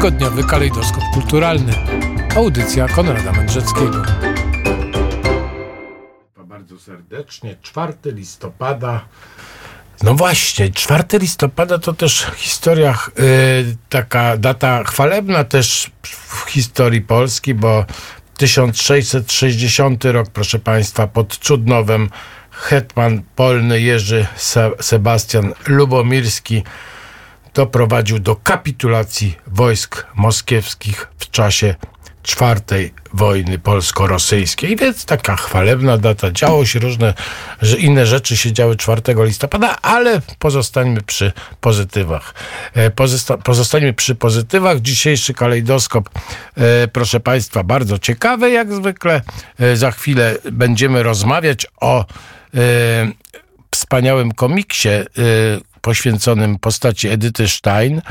Tygodniowy kalejdoskop kulturalny. Audycja Konrada Mędrzeckiego. Bardzo serdecznie. 4 listopada. No właśnie, 4 listopada to też historia, yy, taka data chwalebna też w historii Polski, bo 1660 rok, proszę Państwa, pod Czudnowem hetman polny Jerzy Sebastian Lubomirski doprowadził do kapitulacji wojsk moskiewskich w czasie czwartej wojny polsko-rosyjskiej, więc taka chwalebna data. Działo się różne, że inne rzeczy się działy 4 listopada, ale pozostańmy przy pozytywach. E, pozosta pozostańmy przy pozytywach. Dzisiejszy kalejdoskop, e, proszę Państwa, bardzo ciekawy jak zwykle. E, za chwilę będziemy rozmawiać o wspaniałym komiksie poświęconym postaci Edyty Stein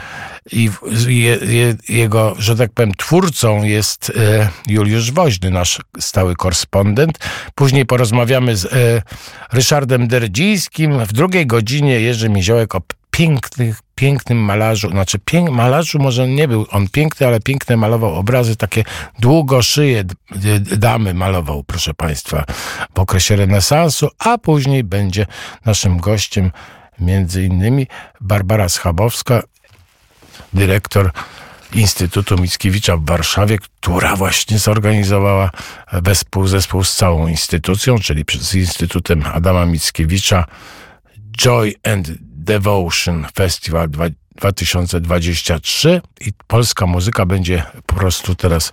i je, je, jego, że tak powiem, twórcą jest e, Juliusz Woźny, nasz stały korespondent. Później porozmawiamy z e, Ryszardem Derdzińskim. W drugiej godzinie Jerzy Miziołek o pięknych, pięknym malarzu, znaczy pięk, malarzu może nie był on piękny, ale piękne malował obrazy, takie długo szyje damy malował, proszę Państwa, w okresie renesansu, a później będzie naszym gościem między innymi Barbara Schabowska, dyrektor Instytutu Mickiewicza w Warszawie, która właśnie zorganizowała wespół zespół z całą instytucją, czyli z Instytutem Adama Mickiewicza Joy and Devotion Festival 2023 i polska muzyka będzie po prostu teraz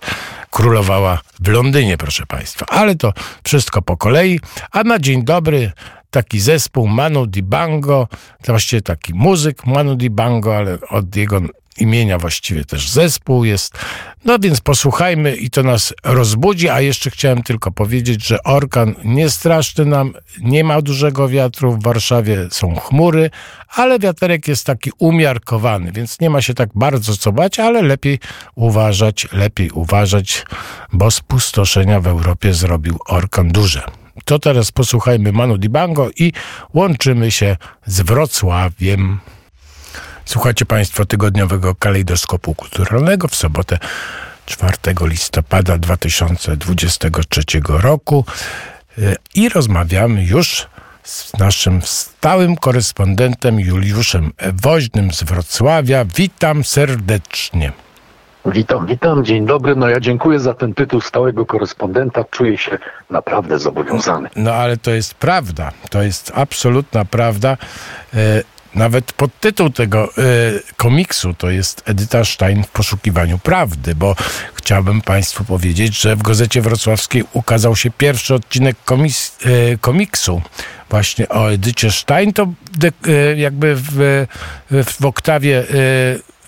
królowała w Londynie, proszę Państwa. Ale to wszystko po kolei. A na dzień dobry taki zespół Manu Dibango, właściwie taki muzyk Manu Dibango, ale od jego imienia właściwie też zespół jest. No więc posłuchajmy i to nas rozbudzi, a jeszcze chciałem tylko powiedzieć, że orkan nie straszny nam, nie ma dużego wiatru, w Warszawie są chmury, ale wiaterek jest taki umiarkowany, więc nie ma się tak bardzo co bać, ale lepiej uważać, lepiej uważać, bo spustoszenia w Europie zrobił orkan duże. To teraz posłuchajmy Manu Dibango i łączymy się z Wrocławiem. Słuchacie Państwo tygodniowego kalejdoskopu kulturalnego w sobotę 4 listopada 2023 roku i rozmawiamy już z naszym stałym korespondentem Juliuszem Woźnym z Wrocławia. Witam serdecznie. Witam, witam, dzień dobry. No ja dziękuję za ten tytuł stałego korespondenta. Czuję się naprawdę zobowiązany. No ale to jest prawda, to jest absolutna prawda. E, nawet podtytuł tego e, komiksu to jest Edyta Stein w poszukiwaniu prawdy, bo chciałbym Państwu powiedzieć, że w Gazecie Wrocławskiej ukazał się pierwszy odcinek komis, e, komiksu właśnie o Edycie Stein. To jakby w, w oktawie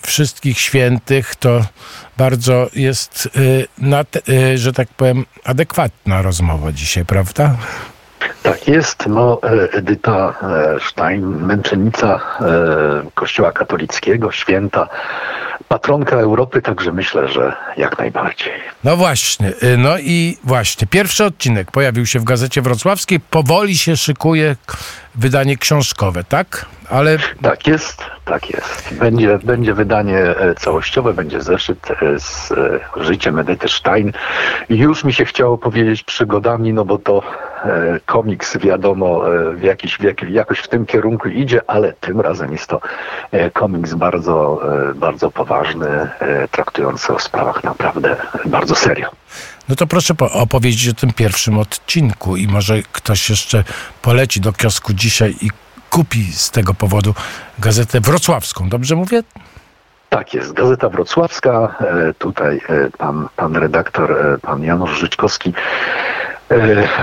wszystkich świętych to bardzo jest, y, y, że tak powiem, adekwatna rozmowa dzisiaj, prawda? Tak jest. No, e, Edyta e, Stein, męczennica e, Kościoła katolickiego, święta, patronka Europy, także myślę, że jak najbardziej. No właśnie, y, no i właśnie, pierwszy odcinek pojawił się w Gazecie Wrocławskiej, powoli się szykuje wydanie książkowe, tak? Ale... Tak jest, tak jest. Będzie, będzie wydanie e, całościowe, będzie zeszyt e, z e, życiem Edyty Stein. Już mi się chciało powiedzieć przygodami, no bo to komiks wiadomo w jakiś, w jakiś, jakoś w tym kierunku idzie, ale tym razem jest to komiks bardzo, bardzo poważny, traktujący o sprawach naprawdę bardzo serio. No to proszę opowiedzieć o tym pierwszym odcinku i może ktoś jeszcze poleci do kiosku dzisiaj i kupi z tego powodu gazetę wrocławską. Dobrze mówię? Tak jest, Gazeta Wrocławska. E, tutaj e, pan, pan redaktor, e, pan Janusz Życzkowski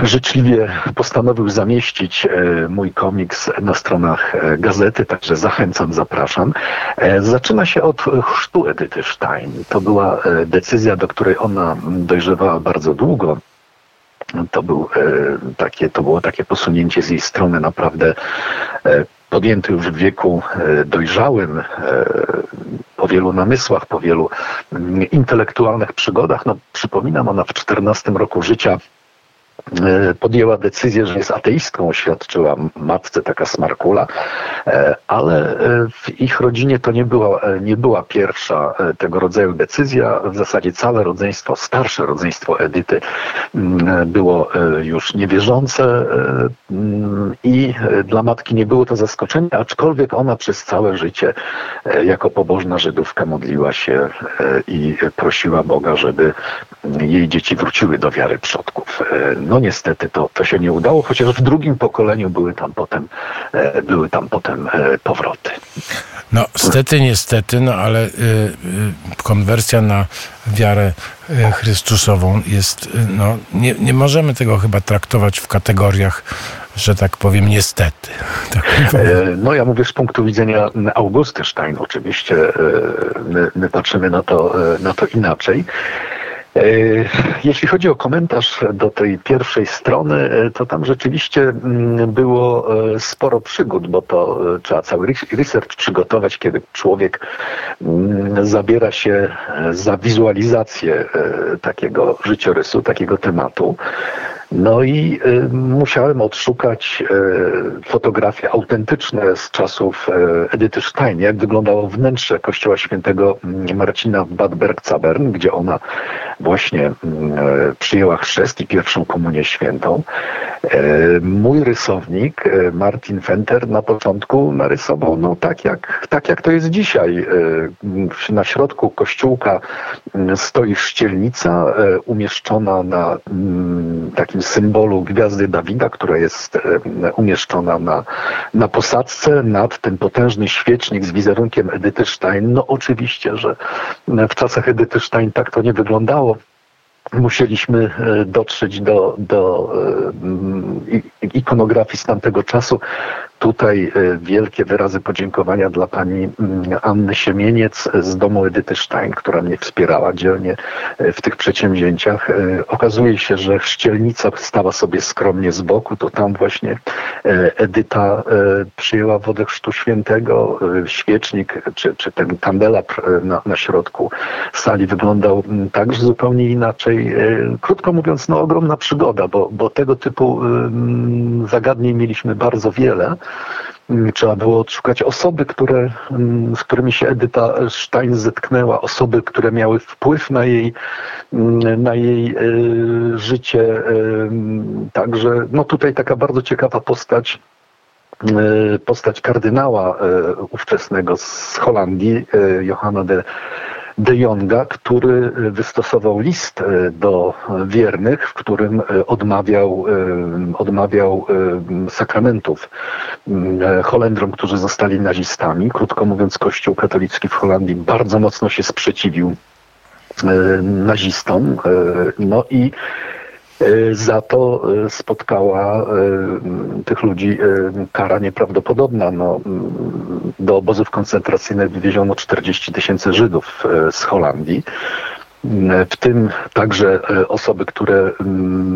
życzliwie postanowił zamieścić mój komiks na stronach gazety, także zachęcam, zapraszam. Zaczyna się od chrztu Edyty Stein. To była decyzja, do której ona dojrzewała bardzo długo to, był, e, takie, to było takie posunięcie z jej strony naprawdę e, podjęte już w wieku e, dojrzałym, po wielu namysłach, po wielu mm, intelektualnych przygodach. No, przypominam, ona w 14 roku życia E, podjęła decyzję, że jest ateistką, oświadczyła matce taka smarkula, e, ale e, w ich rodzinie to nie była, nie była pierwsza tego rodzaju decyzja. W zasadzie całe rodzeństwo, starsze rodzeństwo Edyty mm, było już niewierzące mm, i dla matki nie było to zaskoczenie, aczkolwiek ona przez całe życie jako pobożna Żydówka modliła się i prosiła Boga, żeby jej dzieci wróciły do wiary przodków. No no niestety to, to się nie udało, chociaż w drugim pokoleniu były tam potem, e, były tam potem e, powroty. No, stety, niestety, no ale y, konwersja na wiarę Chrystusową jest, no, nie, nie możemy tego chyba traktować w kategoriach, że tak powiem, niestety. Tak e, no ja mówię z punktu widzenia Augusty Stein, oczywiście my, my patrzymy na to, na to inaczej. E, jeśli chodzi o komentarz do tej pierwszej strony, e, to tam rzeczywiście mm, było e, sporo przygód, bo to trzeba cały research przygotować, kiedy człowiek mm, zabiera się za wizualizację takiego życiorysu, takiego tematu. No i y, musiałem odszukać y, fotografie autentyczne z czasów y, Edyty Stein, jak wyglądało wnętrze kościoła świętego mm, Marcina w Bad Bergzabern, gdzie ona właśnie mm, e, przyjęła chrzest i pierwszą komunię świętą. E, mój rysownik, e, Martin Fenter, na początku narysował no, tak, jak, tak jak to jest dzisiaj. Na środku kościółka mm, stoi szczelnica umieszczona na takim takim symbolu gwiazdy Dawida, która jest umieszczona na, na posadzce nad ten potężny świecznik z wizerunkiem Edyty Stein. No oczywiście, że w czasach Edyty Stein tak to nie wyglądało musieliśmy e, dotrzeć do, do e, ikonografii z tamtego czasu. Tutaj e, wielkie wyrazy podziękowania dla pani mm, Anny Siemieniec z domu Edyty Stein, która mnie wspierała dzielnie w tych przedsięwzięciach. Okazuje się, że chrzcielnica stała sobie skromnie z boku, to tam właśnie Edyta przyjęła wodę chrztu świętego. Świecznik czy, czy ten kandelabr na, na środku sali wyglądał mm, także zupełnie inaczej E, krótko mówiąc, no ogromna przygoda, bo, bo tego typu zagadnień mieliśmy bardzo wiele. Mm, trzeba było odszukać osoby, które, z którymi się Edyta Stein zetknęła, osoby, które miały wpływ na jej, na jej e, życie. Także no tutaj taka bardzo ciekawa postać e, postać kardynała ówczesnego z Holandii, Johanna de de Jonga, który e, wystosował list e, do wiernych, w którym e, odmawiał, odmawiał sakramentów Holendrom, którzy zostali nazistami. Krótko mówiąc, Kościół katolicki w Holandii bardzo mocno się sprzeciwił nazistom. No i E, za to e, spotkała e, tych ludzi kara nieprawdopodobna. No, do obozów koncentracyjnych wywieziono 40 tysięcy Żydów z Holandii. W tym także osoby, które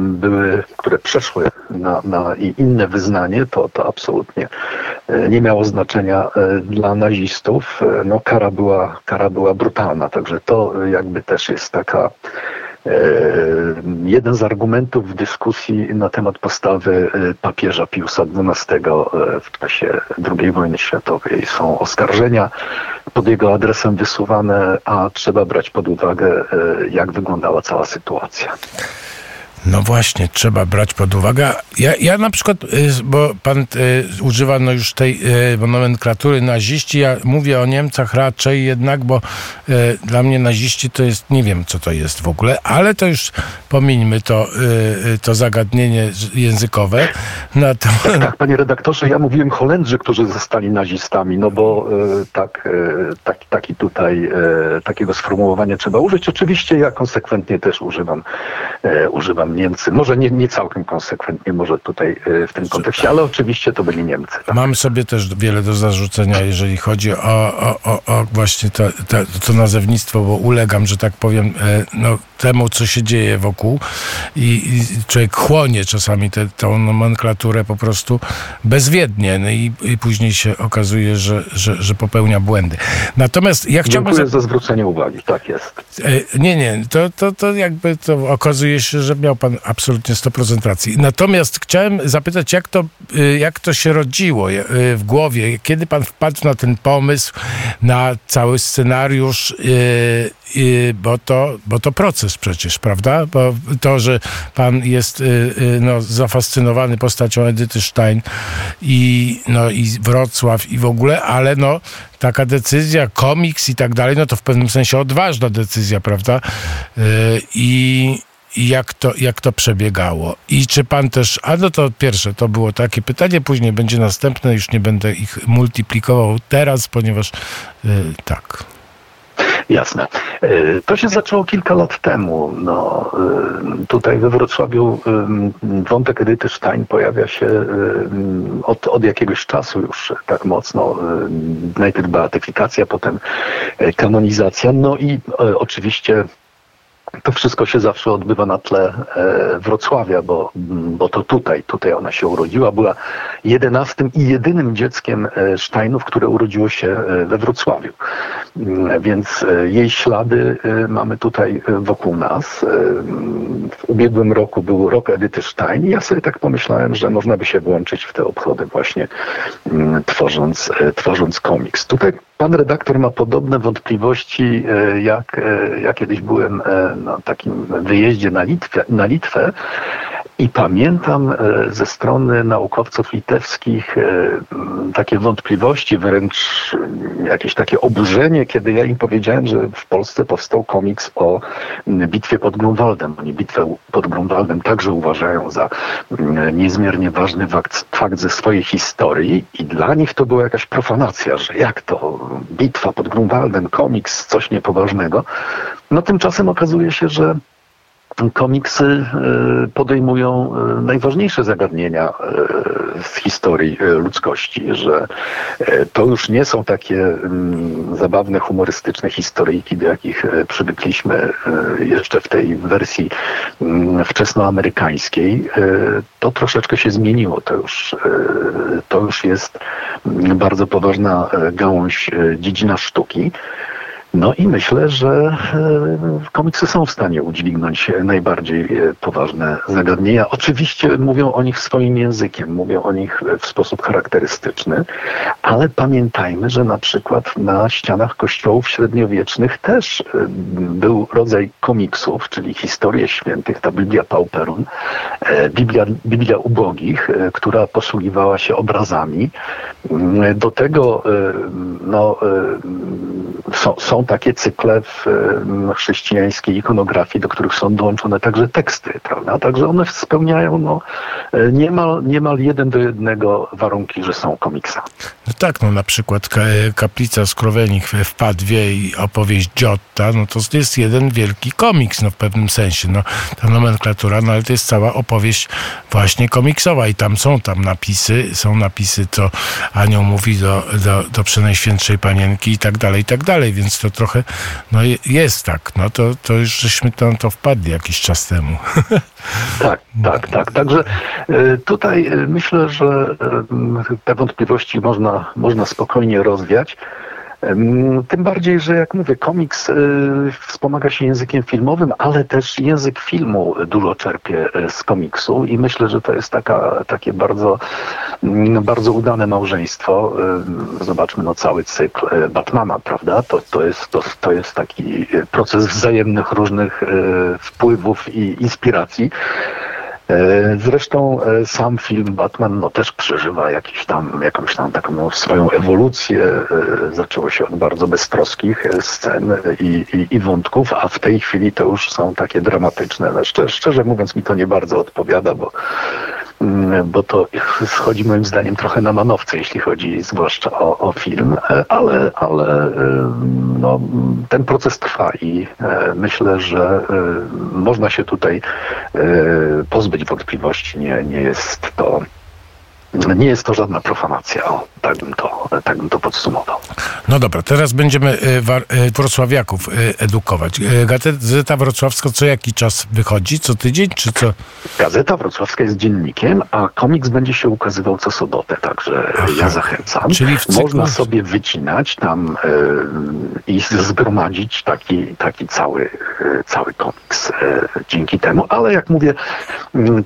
były, które przeszły na, na inne wyznanie, to, to absolutnie nie miało znaczenia dla nazistów. No, kara, była, kara była brutalna, także to jakby też jest taka E, jeden z argumentów w dyskusji na temat postawy e, papieża Piusa XII e, w czasie II wojny światowej są oskarżenia pod jego adresem wysuwane, a trzeba brać pod uwagę, jak wyglądała cała sytuacja. No właśnie, trzeba brać pod uwagę. Ja, ja na przykład, y, bo pan y, używa no już tej y, nomenklatury naziści, ja mówię o Niemcach raczej jednak, bo y, dla mnie naziści to jest, nie wiem co to jest w ogóle, ale to już pomińmy to, y, y, to zagadnienie językowe. Tak, tak, panie redaktorze, ja mówiłem Holendrzy, którzy zostali nazistami, no bo tak, tak, taki tutaj, takiego sformułowania trzeba użyć. Oczywiście ja konsekwentnie też używam, używam Niemcy. Może nie, nie całkiem konsekwentnie, może tutaj e, w tym kontekście, ale oczywiście to byli Niemcy. Tak. Mam sobie też wiele do zarzucenia, jeżeli chodzi o, o, o, o właśnie to, to, to nazewnictwo, bo ulegam, że tak powiem, e, no, temu, co się dzieje wokół i, i człowiek chłonie czasami tę nomenklaturę po prostu bezwiednie no i, i później się okazuje, że, że, że popełnia błędy. Natomiast ja chciałbym... Dziękuję za zwrócenie uwagi, tak jest. E, nie, nie, to, to, to jakby to okazuje okazuje się, że miał pan absolutnie 100% racji. Natomiast chciałem zapytać, jak to, y, jak to się rodziło y, w głowie? Kiedy pan wpadł na ten pomysł, na cały scenariusz? Bo to, bo to proces przecież, prawda? Bo to, że pan jest no, zafascynowany postacią Edyty Stein i, no, i Wrocław i w ogóle, ale no taka decyzja, komiks i tak dalej, no to w pewnym sensie odważna decyzja, prawda? Y, i jak to, jak to przebiegało. I czy pan też, a no to pierwsze, to było takie pytanie, później będzie następne, już nie będę ich multiplikował teraz, ponieważ yy, tak. Jasne. E, to się zaczęło kilka lat temu. No, e, tutaj we Wrocławiu wątek Edyty Stein pojawia się od, od jakiegoś czasu już tak mocno. Najpierw beatyfikacja, potem kanonizacja. No i oczywiście to wszystko się zawsze odbywa na tle e, Wrocławia, bo, bo to tutaj, tutaj ona się urodziła. Była jedenastym i jedynym dzieckiem e, Steinów, które urodziło się e, we Wrocławiu. Mm, więc jej ślady mamy tutaj wokół nas. W ubiegłym roku był rok Edyty Stein i ja sobie tak pomyślałem, że można by się włączyć w te obchody właśnie mm, tworząc, tworząc komiks. Tutaj Pan redaktor ma podobne wątpliwości, e, jak e, ja kiedyś byłem e, na takim wyjeździe na Litwę, na Litwę i pamiętam ze strony naukowców litewskich takie wątpliwości, wręcz jakieś takie oburzenie, kiedy ja im powiedziałem, że w Polsce powstał komiks o bitwie pod Grunwaldem. Oni bitwę pod Grunwaldem także uważają za niezmiernie ważny fakt, fakt ze swojej historii i dla nich to była jakaś profanacja, że jak to bitwa pod Grunwaldem, komiks, coś niepoważnego. No tymczasem okazuje się, że komiksy e, podejmują e, najważniejsze zagadnienia e, w historii ludzkości, że to już nie są takie mm, zabawne, humorystyczne historyjki, do jakich przywykliśmy jeszcze w tej wersji mm, wczesnoamerykańskiej. To troszeczkę się zmieniło. To już, to już jest mm, bardzo poważna gałąź dziedzina sztuki. No i myślę, że e, komiksy są w stanie udźwignąć najbardziej e, poważne zagadnienia. Oczywiście mówią o nich swoim językiem, mówią o nich w sposób charakterystyczny, ale pamiętajmy, że na przykład na ścianach kościołów średniowiecznych też e, był rodzaj komiksów, czyli historie świętych, ta Biblia Pauperun, Biblia, Biblia ubogich, która posługiwała się obrazami. Do tego no, są, są takie cykle w chrześcijańskiej ikonografii, do których są dołączone także teksty, prawda? Także one spełniają no, e, niemal, niemal jeden do jednego warunki, że są komiksami. No tak, no na przykład Kaplica Skrowenik w Padwie i opowieść Giotta, no to jest jeden wielki komiks, no w pewnym sensie, no ta nomenklatura, no ale to jest cała opowieść właśnie komiksowa i tam są tam napisy, są napisy, co Anioł mówi do, do, do Przenajświętszej Panienki i tak dalej, i tak dalej, więc to trochę, no jest tak, no to, to już żeśmy tam to wpadli jakiś czas temu. Tak, tak, tak. Także e, tutaj e, myślę, że e, te wątpliwości można, można spokojnie rozwiać. Tym bardziej, że jak mówię, komiks y, wspomaga się językiem filmowym, ale też język filmu dużo czerpie e, z komiksu i myślę, że to jest taka, takie bardzo, mm, bardzo udane małżeństwo. Zobaczmy no, cały cykl e, Batmana, prawda? To, to, jest, to, to jest taki proces wzajemnych różnych e, wpływów i inspiracji. E, zresztą e, sam film Batman no, też przeżywa jakiś tam, jakąś tam taką no, swoją ewolucję. E, zaczęło się od bardzo beztroskich scen i, i, i wątków, a w tej chwili to już są takie dramatyczne. No, szczerze, szczerze mówiąc mi to nie bardzo odpowiada, bo Mm, bo to schodzi moim zdaniem trochę na manowce, jeśli chodzi zwłaszcza o, o film, ale, ale no, ten proces trwa i myślę, że można się tutaj pozbyć wątpliwości. Nie, nie jest to nie jest to żadna profanacja, o, tak, bym to, tak bym to podsumował. No dobra, teraz będziemy y, y, wrocławiaków y, edukować. Gazeta Wrocławska co jaki czas wychodzi? Co tydzień, czy co? Gazeta Wrocławska jest dziennikiem, a komiks będzie się ukazywał co sobotę, także Aha. ja zachęcam. Czyli w cyklu... Można sobie wycinać tam i zgromadzić taki, taki cały, cały komiks dzięki temu, ale jak mówię,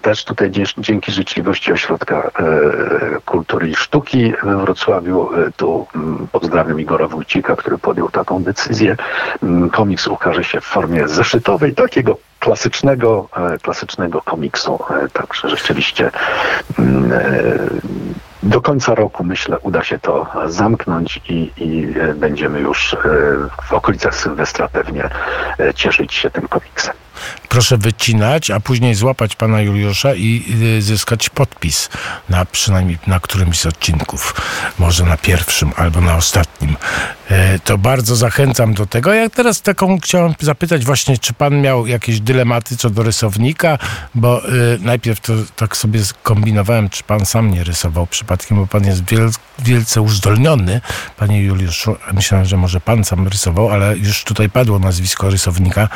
też tutaj dzięki życzliwości Ośrodka Kultury i Sztuki we Wrocławiu. E, tu mm, pozdrawiam Igora Wójcika, który podjął taką decyzję. Mm, komiks ukaże się w formie zeszytowej, takiego klasycznego, e, klasycznego komiksu. E, także rzeczywiście mm, do końca roku, myślę, uda się to zamknąć i, i będziemy już w okolicach Sylwestra pewnie cieszyć się tym komiksem proszę wycinać, a później złapać pana Juliusza i y, zyskać podpis na przynajmniej na którymś z odcinków, może na pierwszym albo na ostatnim. E, to bardzo zachęcam do tego. Ja teraz taką chciałem zapytać właśnie, czy pan miał jakieś dylematy co do rysownika, bo y, najpierw to tak sobie kombinowałem, czy pan sam nie rysował przypadkiem, bo pan jest wiel, wielce uzdolniony, panie Juliuszu. Myślałem, że może pan sam rysował, ale już tutaj padło nazwisko rysownika,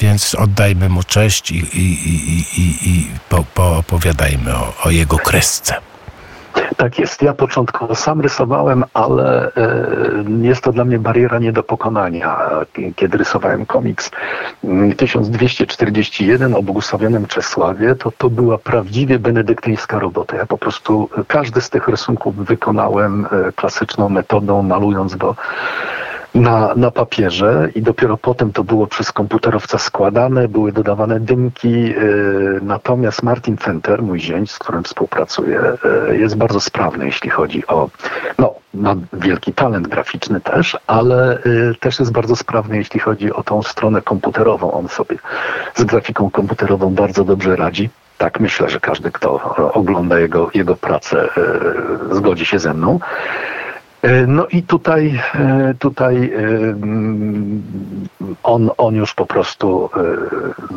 więc oddajmy mu cześć i, i, i, i, i po, poopowiadajmy o, o jego kresce. Tak jest. Ja początkowo sam rysowałem, ale e, jest to dla mnie bariera nie do pokonania. Kiedy rysowałem komiks 1241 mm, o błogosławionym Czesławie, to to była prawdziwie benedyktyńska robota. Ja po prostu każdy z tych rysunków wykonałem e, klasyczną metodą, malując go na, na papierze i dopiero potem to było przez komputerowca składane, były dodawane dymki. Y, natomiast Martin Fenter, mój zięć, z którym współpracuję, y, jest bardzo sprawny, jeśli chodzi o, no, ma wielki talent graficzny też, ale y, też jest bardzo sprawny, jeśli chodzi o tą stronę komputerową. On sobie z grafiką komputerową bardzo dobrze radzi. Tak myślę, że każdy, kto ogląda jego, jego pracę, zgodzi się ze mną. E, no i tutaj, e, tutaj e, mm, on, on już po prostu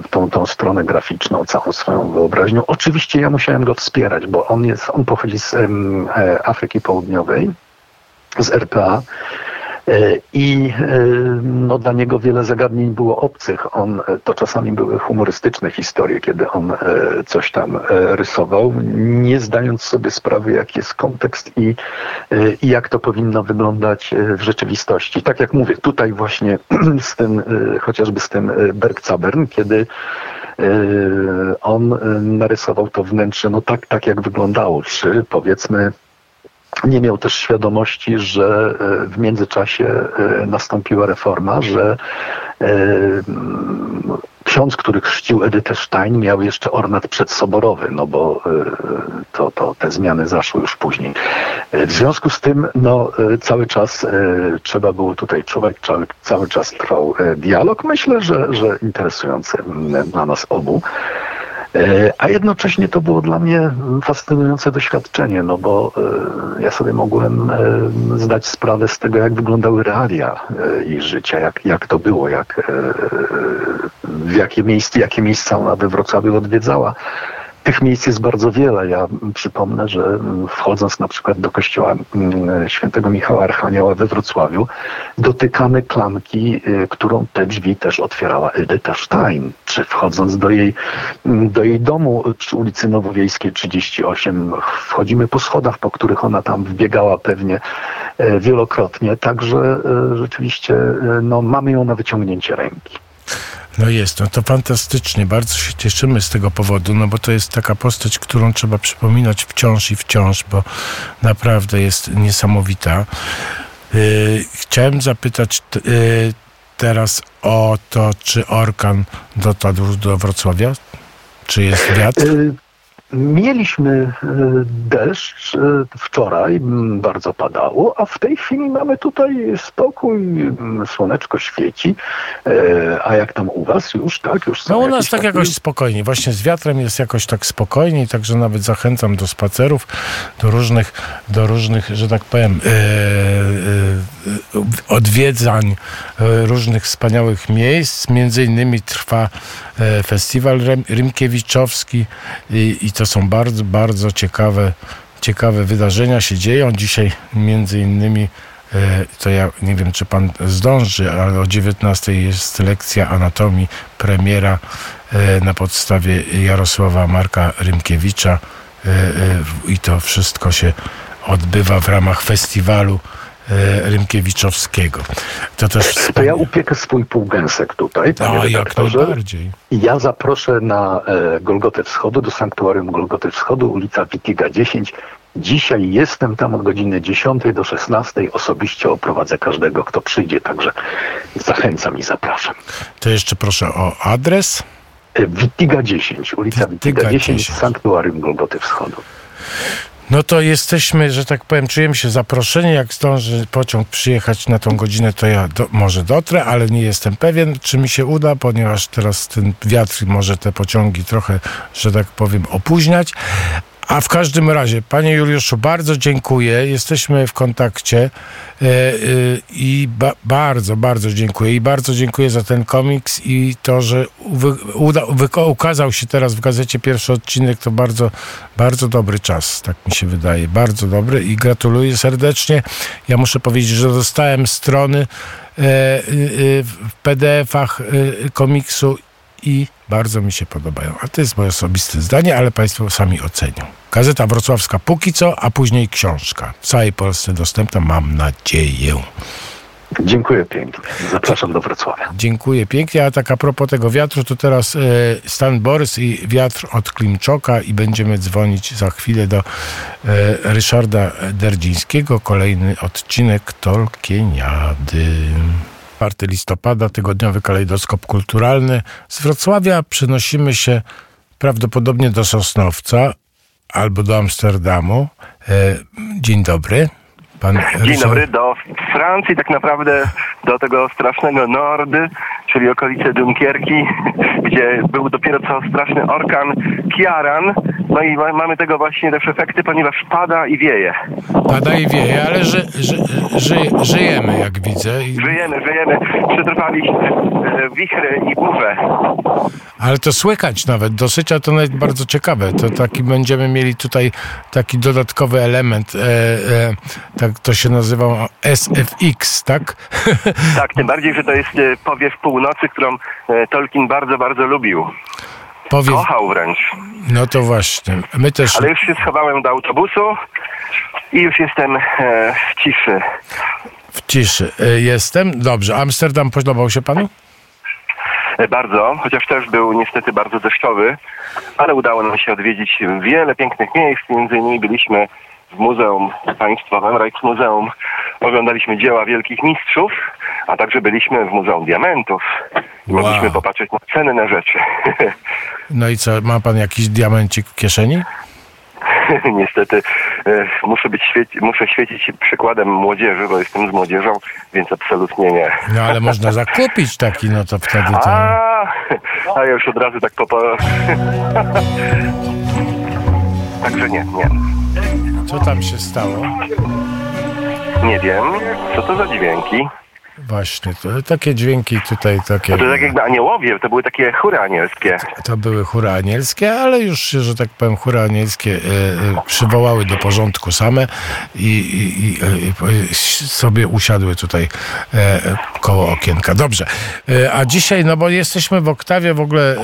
tą, tą stronę graficzną, całą swoją wyobraźnią. Oczywiście ja musiałem go wspierać, bo on jest, on pochodzi z Afryki Południowej, z RPA. E, I e, no, dla niego wiele zagadnień było obcych. On, e, to czasami były humorystyczne historie, kiedy on coś tam rysował, nie zdając sobie sprawy, jaki jest kontekst i, i jak to powinno wyglądać w rzeczywistości. Tak jak mówię, tutaj właśnie z tym, chociażby z tym Bergzabern, kiedy on narysował to wnętrze no tak, tak jak wyglądało, czy powiedzmy nie miał też świadomości, że e, w międzyczasie e, nastąpiła reforma, że e, ksiądz, który chrzcił Edytę Stein, miał jeszcze ornat przedsoborowy, no bo to, to te zmiany zaszły już później. W związku z tym no, cały czas trzeba było tutaj czuwać, cały, cały czas trwał dialog. Myślę, że, że interesujący dla nas obu. E, a jednocześnie to było dla mnie fascynujące doświadczenie, no bo e, ja sobie mogłem e, zdać sprawę z tego, jak wyglądały realia ich życia, jak, jak to było, jak, w jakie miejsce, jakie miejsca ona we Wrocławiu odwiedzała. Tych miejsc jest bardzo wiele. Ja przypomnę, że wchodząc na przykład do kościoła mm, świętego Michała Archanioła we Wrocławiu, dotykamy klamki, y, którą te drzwi też otwierała Edyta Stein. Czy wchodząc do jej, mm, do jej domu przy ulicy Nowowiejskiej 38, wchodzimy po schodach, po których ona tam wbiegała pewnie e, wielokrotnie. Także e, rzeczywiście e, no, mamy ją na wyciągnięcie ręki. No jest, no to fantastycznie. Bardzo się cieszymy z tego powodu, no bo to jest taka postać, którą trzeba przypominać wciąż i wciąż, bo naprawdę jest niesamowita. Yy, chciałem zapytać yy, teraz o to, czy Orkan dotarł do Wrocławia? Czy jest wiatr? Yy, Mieliśmy e, deszcz e, wczoraj, bardzo padało, a w tej chwili mamy tutaj spokój, słoneczko świeci. E, a jak tam u was już, tak? Już no u nas tak jakoś spokojnie. Właśnie z wiatrem jest jakoś tak spokojniej, także nawet zachęcam do spacerów, do różnych, do różnych, że tak powiem, odwiedzań różnych wspaniałych miejsc. Między innymi trwa festiwal Rymkiewiczowski i, i to są bardzo, bardzo ciekawe ciekawe wydarzenia się dzieją. Dzisiaj między innymi e, to ja nie wiem, czy pan zdąży, ale o 19 jest lekcja anatomii, premiera e, na podstawie Jarosława Marka Rymkiewicza e, i to wszystko się odbywa w ramach festiwalu Rymkiewiczowskiego. To też... To ja upiekę swój półgęsek tutaj, A, jak najbardziej. Ja zaproszę na Golgotę Wschodu, do sanktuarium Golgoty Wschodu, ulica Witiga 10, Dzisiaj jestem tam od godziny 10 do 16. Osobiście oprowadzę każdego, kto przyjdzie, także zachęcam i zapraszam. To jeszcze proszę o adres. E, Wittiga 10, ulica Wittiga 10, 10. Sanktuarium Golgoty Wschodu. No to jesteśmy, że tak powiem, czujemy się zaproszeni. Jak zdąży pociąg przyjechać na tą godzinę, to ja do, może dotrę, ale nie jestem pewien, czy mi się uda, ponieważ teraz ten wiatr może te pociągi trochę, że tak powiem, opóźniać. A w każdym razie, panie Juliuszu, bardzo dziękuję. Jesteśmy w kontakcie e, e, i ba bardzo, bardzo dziękuję. I bardzo dziękuję za ten komiks i to, że ukazał się teraz w gazecie pierwszy odcinek, to bardzo, bardzo dobry czas, tak mi się wydaje. Bardzo dobry i gratuluję serdecznie. Ja muszę powiedzieć, że dostałem strony e, w PDF-ach komiksu i bardzo mi się podobają. A to jest moje osobiste zdanie, ale Państwo sami ocenią. Gazeta Wrocławska póki co, a później książka. W całej Polsce dostępna, mam nadzieję. Dziękuję pięknie. Zapraszam do Wrocławia. Dziękuję pięknie. A tak a propos tego wiatru, to teraz e, Stan Borys i wiatr od Klimczoka i będziemy dzwonić za chwilę do e, Ryszarda Derdzińskiego. Kolejny odcinek Tolkieniady. 4 listopada, tygodniowy kalejdoskop kulturalny. Z Wrocławia przenosimy się prawdopodobnie do Sosnowca albo do Amsterdamu. E, dzień dobry. Pan Dzień Ryszard... dobry, do Francji tak naprawdę, do tego strasznego Nordy, czyli okolice Dunkierki, gdzie był dopiero co straszny orkan Kiaran. No i mamy tego właśnie też efekty, ponieważ pada i wieje. Pada i wieje, ale ży, ży, ży, żyjemy, jak widzę. I... Żyjemy, żyjemy. Przetrwaliśmy e, wichry i burze. Ale to słychać nawet dosyć, a to nawet bardzo ciekawe. To taki będziemy mieli tutaj taki dodatkowy element, e, e, tak to się nazywa SFX, tak? Tak, tym bardziej, że to jest e, powiew północy, którą e, Tolkien bardzo, bardzo lubił. Powiew... Kochał wręcz. No to właśnie. My też... Ale już się schowałem do autobusu i już jestem e, w ciszy. W ciszy. Jestem. Dobrze. Amsterdam podobał się panu? Bardzo, chociaż też był niestety bardzo deszczowy, ale udało nam się odwiedzić wiele pięknych miejsc. Między innymi byliśmy w Muzeum Państwowym, Rijksmuzeum, oglądaliśmy dzieła wielkich mistrzów, a także byliśmy w Muzeum Diamentów i wow. mogliśmy popatrzeć na cenne rzeczy. No i co, ma pan jakiś diamencik w kieszeni? Niestety e, muszę być świeci, muszę świecić przykładem młodzieży, bo jestem z młodzieżą, więc absolutnie nie. No ale można zakupić taki, no to wtedy to... A, a ja już od razu tak popa... Także nie, nie. Co tam się stało? Nie wiem. Co to za dźwięki? Właśnie, to takie dźwięki tutaj takie... To tak jakby aniołowie, to były takie chóry anielskie. To były chóry anielskie, ale już że tak powiem, chóry anielskie e, e, przywołały do porządku same i, i, i e, sobie usiadły tutaj e, koło okienka. Dobrze, e, a dzisiaj, no bo jesteśmy w oktawie w ogóle, e,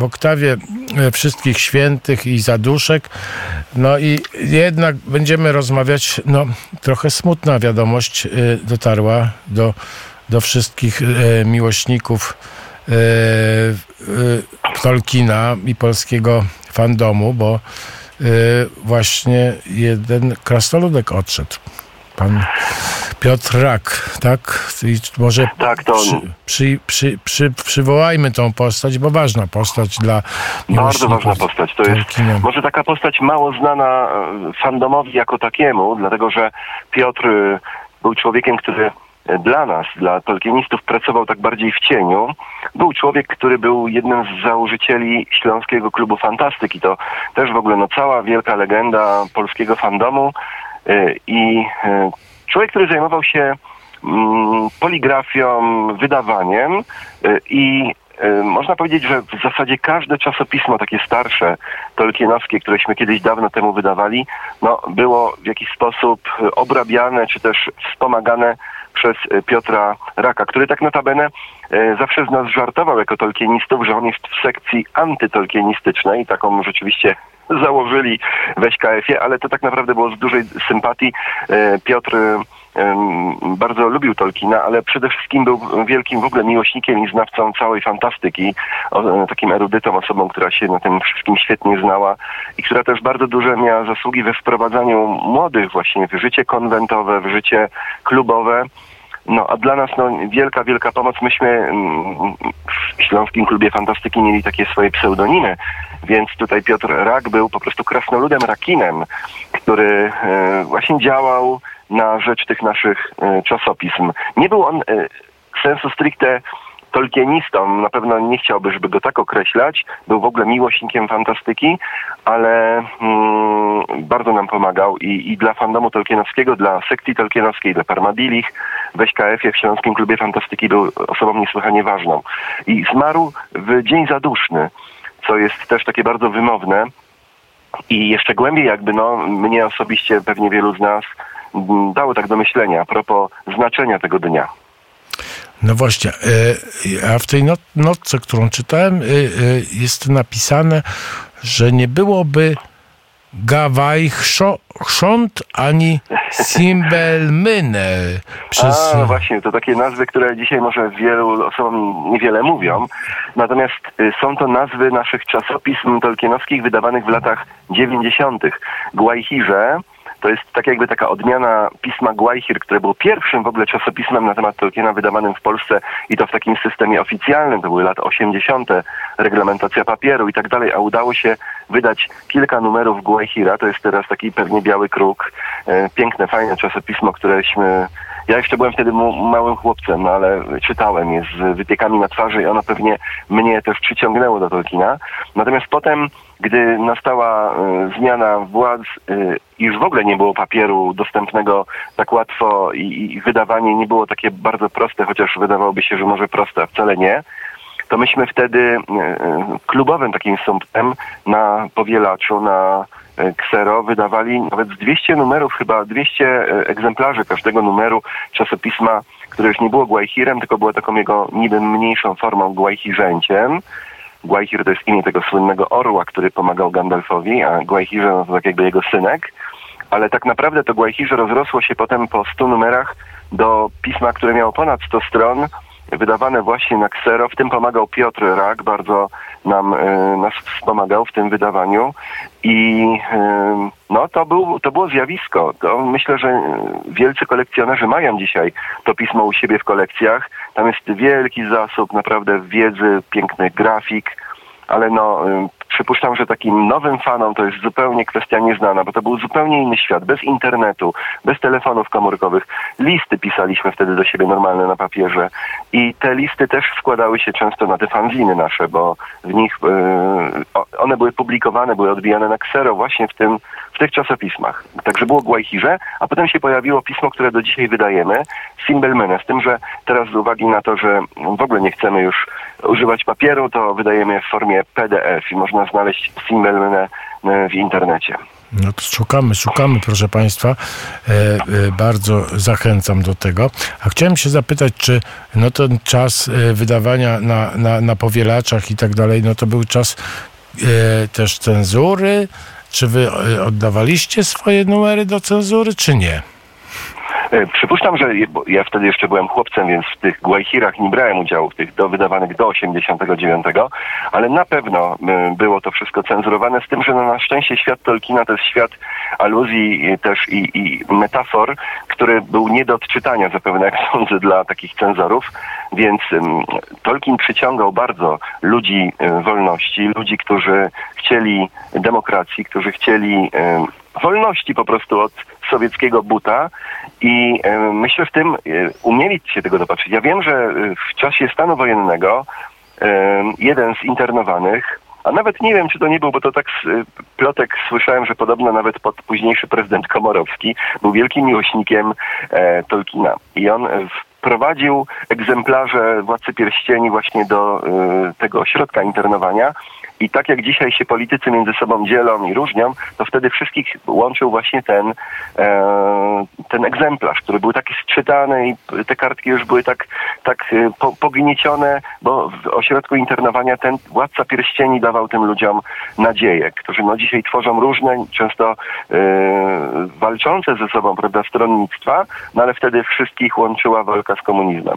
w oktawie wszystkich świętych i zaduszek, no i jednak będziemy rozmawiać, no trochę smutna wiadomość dotarła do do wszystkich e, miłośników e, e, Tolkiena i polskiego fandomu, bo właśnie jeden krasnoludek odszedł. Pan Piotr Rak, tak? I może tak, to... przy, przy, przy, przy, przywołajmy tą postać, bo ważna postać dla Bardzo ważna postać. To jest może taka postać mało znana fandomowi jako takiemu, dlatego że Piotr był człowiekiem, który dla nas, dla tolkienistów pracował tak bardziej w cieniu. Był człowiek, który był jednym z założycieli Śląskiego Klubu Fantastyki. To też w ogóle no, cała wielka legenda polskiego fandomu y, i y, człowiek, który zajmował się mm, poligrafią, wydawaniem y, i można powiedzieć, że w zasadzie każde czasopismo takie starsze, tolkienowskie, któreśmy kiedyś dawno temu wydawali, no, było w jakiś sposób obrabiane, czy też wspomagane przez Piotra Raka, który tak notabene zawsze z nas żartował jako tolkienistów, że on jest w sekcji antytolkienistycznej, taką rzeczywiście założyli w SKF-ie, ale to tak naprawdę było z dużej sympatii. Piotr bardzo lubił Tolkiena, ale przede wszystkim był wielkim w ogóle miłośnikiem i znawcą całej fantastyki, takim erudytą, osobą, która się na tym wszystkim świetnie znała i która też bardzo duże miała zasługi we wprowadzaniu młodych właśnie w życie konwentowe, w życie klubowe. No, a dla nas no, wielka, wielka pomoc. Myśmy mm, w Śląskim Klubie Fantastyki mieli takie swoje pseudonimy, więc tutaj Piotr Rak był po prostu krasnoludem Rakinem, który e, właśnie działał na rzecz tych naszych e, czasopism. Nie był on e, sensu stricte tolkienistą, na pewno nie chciałby, żeby go tak określać. Był w ogóle miłośnikiem fantastyki, ale mm, bardzo nam pomagał i, i dla fandomu tolkienowskiego, dla sekcji tolkienowskiej, dla Parmadilich, w SKF-ie w Śląskim Klubie Fantastyki był osobą niesłychanie ważną. I zmarł w dzień zaduszny, co jest też takie bardzo wymowne. I jeszcze głębiej jakby, no, mnie osobiście, pewnie wielu z nas dało tak do myślenia a propos znaczenia tego dnia. No właśnie, e, a w tej not notce, którą czytałem, e, e, jest napisane, że nie byłoby Gawaj chrząt ani Simbelmynę. Przez... A, właśnie, to takie nazwy, które dzisiaj może wielu osobom niewiele mówią. Natomiast y, są to nazwy naszych czasopism tolkienowskich wydawanych w latach 90. Gwajchirze, to jest tak jakby taka odmiana pisma Gwajhir, które było pierwszym w ogóle czasopismem na temat Tolkiena wydawanym w Polsce i to w takim systemie oficjalnym. To były lata 80., reglamentacja papieru i tak dalej, a udało się wydać kilka numerów Gwajhira. To jest teraz taki pewnie biały kruk. E, piękne, fajne czasopismo, któreśmy ja jeszcze byłem wtedy małym chłopcem, no ale czytałem je z wypiekami na twarzy i ono pewnie mnie też przyciągnęło do Tolkiena. Natomiast potem, gdy nastała y, zmiana władz i już w ogóle nie było papieru dostępnego tak łatwo i, wydawanie nie było takie bardzo proste, chociaż wydawałoby się, że może proste, a wcale nie, to myśmy wtedy y, klubowym takim sumptem na powielaczu, na Ksero wydawali nawet 200 numerów, chyba 200 e, egzemplarzy każdego numeru czasopisma, które już nie było Guajhirem, tylko było taką jego niby mniejszą formą Guajhirzęciem. Guajhir to jest imię tego słynnego orła, który pomagał Gandalfowi, a Guajhirze no to tak jakby jego synek. Ale tak naprawdę to Guajhirze rozrosło się potem po 100 numerach do pisma, które miało ponad 100 stron, wydawane właśnie na Ksero. W tym pomagał Piotr Rak, bardzo nam, e, nas wspomagał w tym wydawaniu i e, no, to, był, to było zjawisko. To myślę, że wielcy kolekcjonerzy mają dzisiaj to pismo u siebie w kolekcjach. Tam jest wielki zasób naprawdę wiedzy, piękny grafik, ale no, e, przypuszczam, że takim nowym fanom to jest zupełnie kwestia nieznana, bo to był zupełnie inny świat, bez internetu, bez telefonów komórkowych. Listy pisaliśmy wtedy do siebie normalne na papierze i te listy też składały się często na te fanziny nasze, bo w nich yy, one były publikowane, były odbijane na ksero właśnie w tym w tych czasopismach. Także było Guajchirze, a potem się pojawiło pismo, które do dzisiaj wydajemy, Simbelmene, z tym, że teraz z uwagi na to, że w ogóle nie chcemy już używać papieru, to wydajemy w formie PDF i można znaleźć Simbelmene w internecie. No to szukamy, szukamy, proszę Państwa. E, e, bardzo zachęcam do tego. A chciałem się zapytać, czy no ten czas e, wydawania na, na, na powielaczach i tak dalej, no to był czas e, też cenzury, czy wy e, oddawaliście swoje numery do cenzury, czy nie? E, przypuszczam, że ja wtedy jeszcze byłem chłopcem, więc w tych Guajhirach nie brałem udziału, w tych do, wydawanych do 89, ale na pewno e, było to wszystko cenzurowane, z tym, że no, na szczęście świat Tolkiena to jest świat aluzji też i, i metafor, który był nie do odczytania zapewne, jak sądzę, dla takich cenzorów, więc um, Tolkien przyciągał bardzo ludzi wolności, ludzi, którzy chcieli demokracji, którzy chcieli um, wolności po prostu od sowieckiego buta i e, myślę w tym e, umieli się tego dopatrzyć. Ja wiem, że e, w czasie stanu wojennego jeden z internowanych a nawet nie wiem, czy to nie był, bo to tak z plotek słyszałem, że podobno nawet pod późniejszy prezydent Komorowski był wielkim miłośnikiem Tolkiena. I on w prowadził egzemplarze Władcy Pierścieni właśnie do tego ośrodka internowania i tak jak dzisiaj się politycy między sobą dzielą i różnią, to wtedy wszystkich łączył właśnie ten, e, ten egzemplarz, który był taki sczytany i te kartki już były tak, tak e, po, pogniecione, bo w ośrodku internowania ten władca pierścieni dawał tym ludziom nadzieję, którzy no dzisiaj tworzą różne, często e, walczące ze sobą, prawda, stronnictwa, no ale wtedy wszystkich łączyła walka z komunizmem.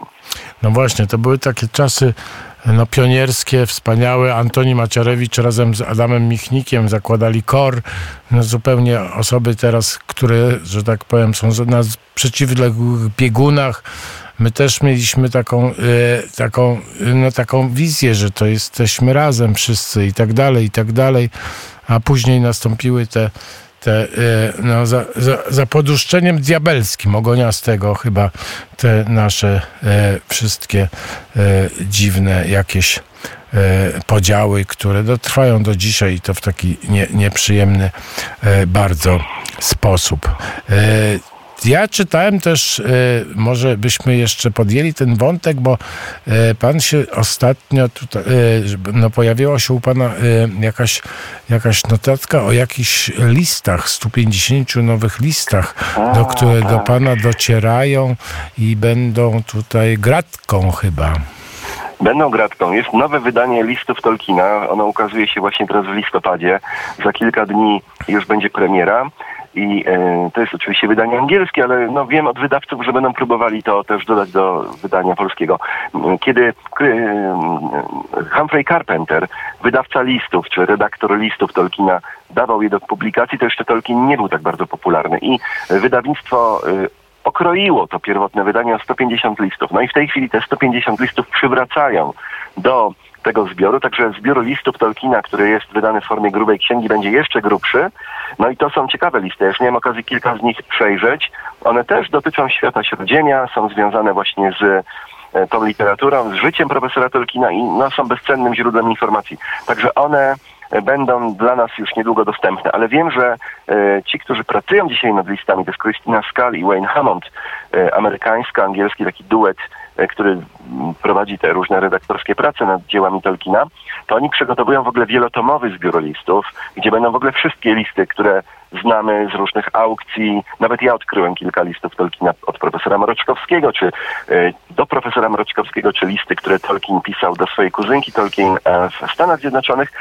No właśnie, to były takie czasy no, pionierskie, wspaniałe. Antoni Maciarewicz razem z Adamem Michnikiem zakładali KOR. No, zupełnie osoby teraz, które, że tak powiem, są na przeciwległych biegunach. My też mieliśmy taką, e, taką, no, taką wizję, że to jesteśmy razem wszyscy i tak dalej, i tak dalej. A później nastąpiły te te, e, no, za, za, za poduszczeniem diabelskim, ogoniastego chyba te nasze e, wszystkie e, dziwne jakieś e, podziały, które dotrwają do dzisiaj i to w taki nie, nieprzyjemny e, bardzo sposób. Ja czytałem też, e, może byśmy jeszcze podjęli ten wątek, bo e, pan się ostatnio tutaj, e, no pojawiła się u pana jakaś, jakaś notatka o jakichś listach, 150 nowych listach, do, które do tak. pana docierają i będą tutaj gratką chyba. Będą gratką. Jest nowe wydanie listów Tolkiena. Ono ukazuje się właśnie teraz w listopadzie. Za kilka dni już będzie premiera. I e, to jest oczywiście wydanie angielskie, ale no, wiem od wydawców, że będą próbowali to też dodać do wydania polskiego. Kiedy e, Humphrey Carpenter, wydawca listów, czy redaktor listów Tolkiena, dawał je do publikacji, to jeszcze Tolkien nie był tak bardzo popularny. I wydawnictwo e, okroiło to pierwotne wydanie o 150 listów. No i w tej chwili te 150 listów przywracają do tego zbioru, także zbiór listów Tolkiena, który jest wydany w formie grubej księgi, będzie jeszcze grubszy. No i to są ciekawe listy. Ja już miałem okazję kilka z nich przejrzeć. One też dotyczą świata śródziemia, są związane właśnie z e, tą literaturą, z życiem profesora Tolkiena i no, są bezcennym źródłem informacji. Także one będą dla nas już niedługo dostępne, ale wiem, że e, ci, którzy pracują dzisiaj nad listami, to jest Christina Scully i Wayne Hammond, e, amerykańsko-angielski taki duet który prowadzi te różne redaktorskie prace nad dziełami Tolkiena, to oni przygotowują w ogóle wielotomowy zbiór listów, gdzie będą w ogóle wszystkie listy, które znamy z różnych aukcji. Nawet ja odkryłem kilka listów Tolkiena od profesora Mroczkowskiego, czy e, do profesora Mroczkowskiego, czy listy, które Tolkien pisał do swojej kuzynki Tolkien e, w Stanach Zjednoczonych,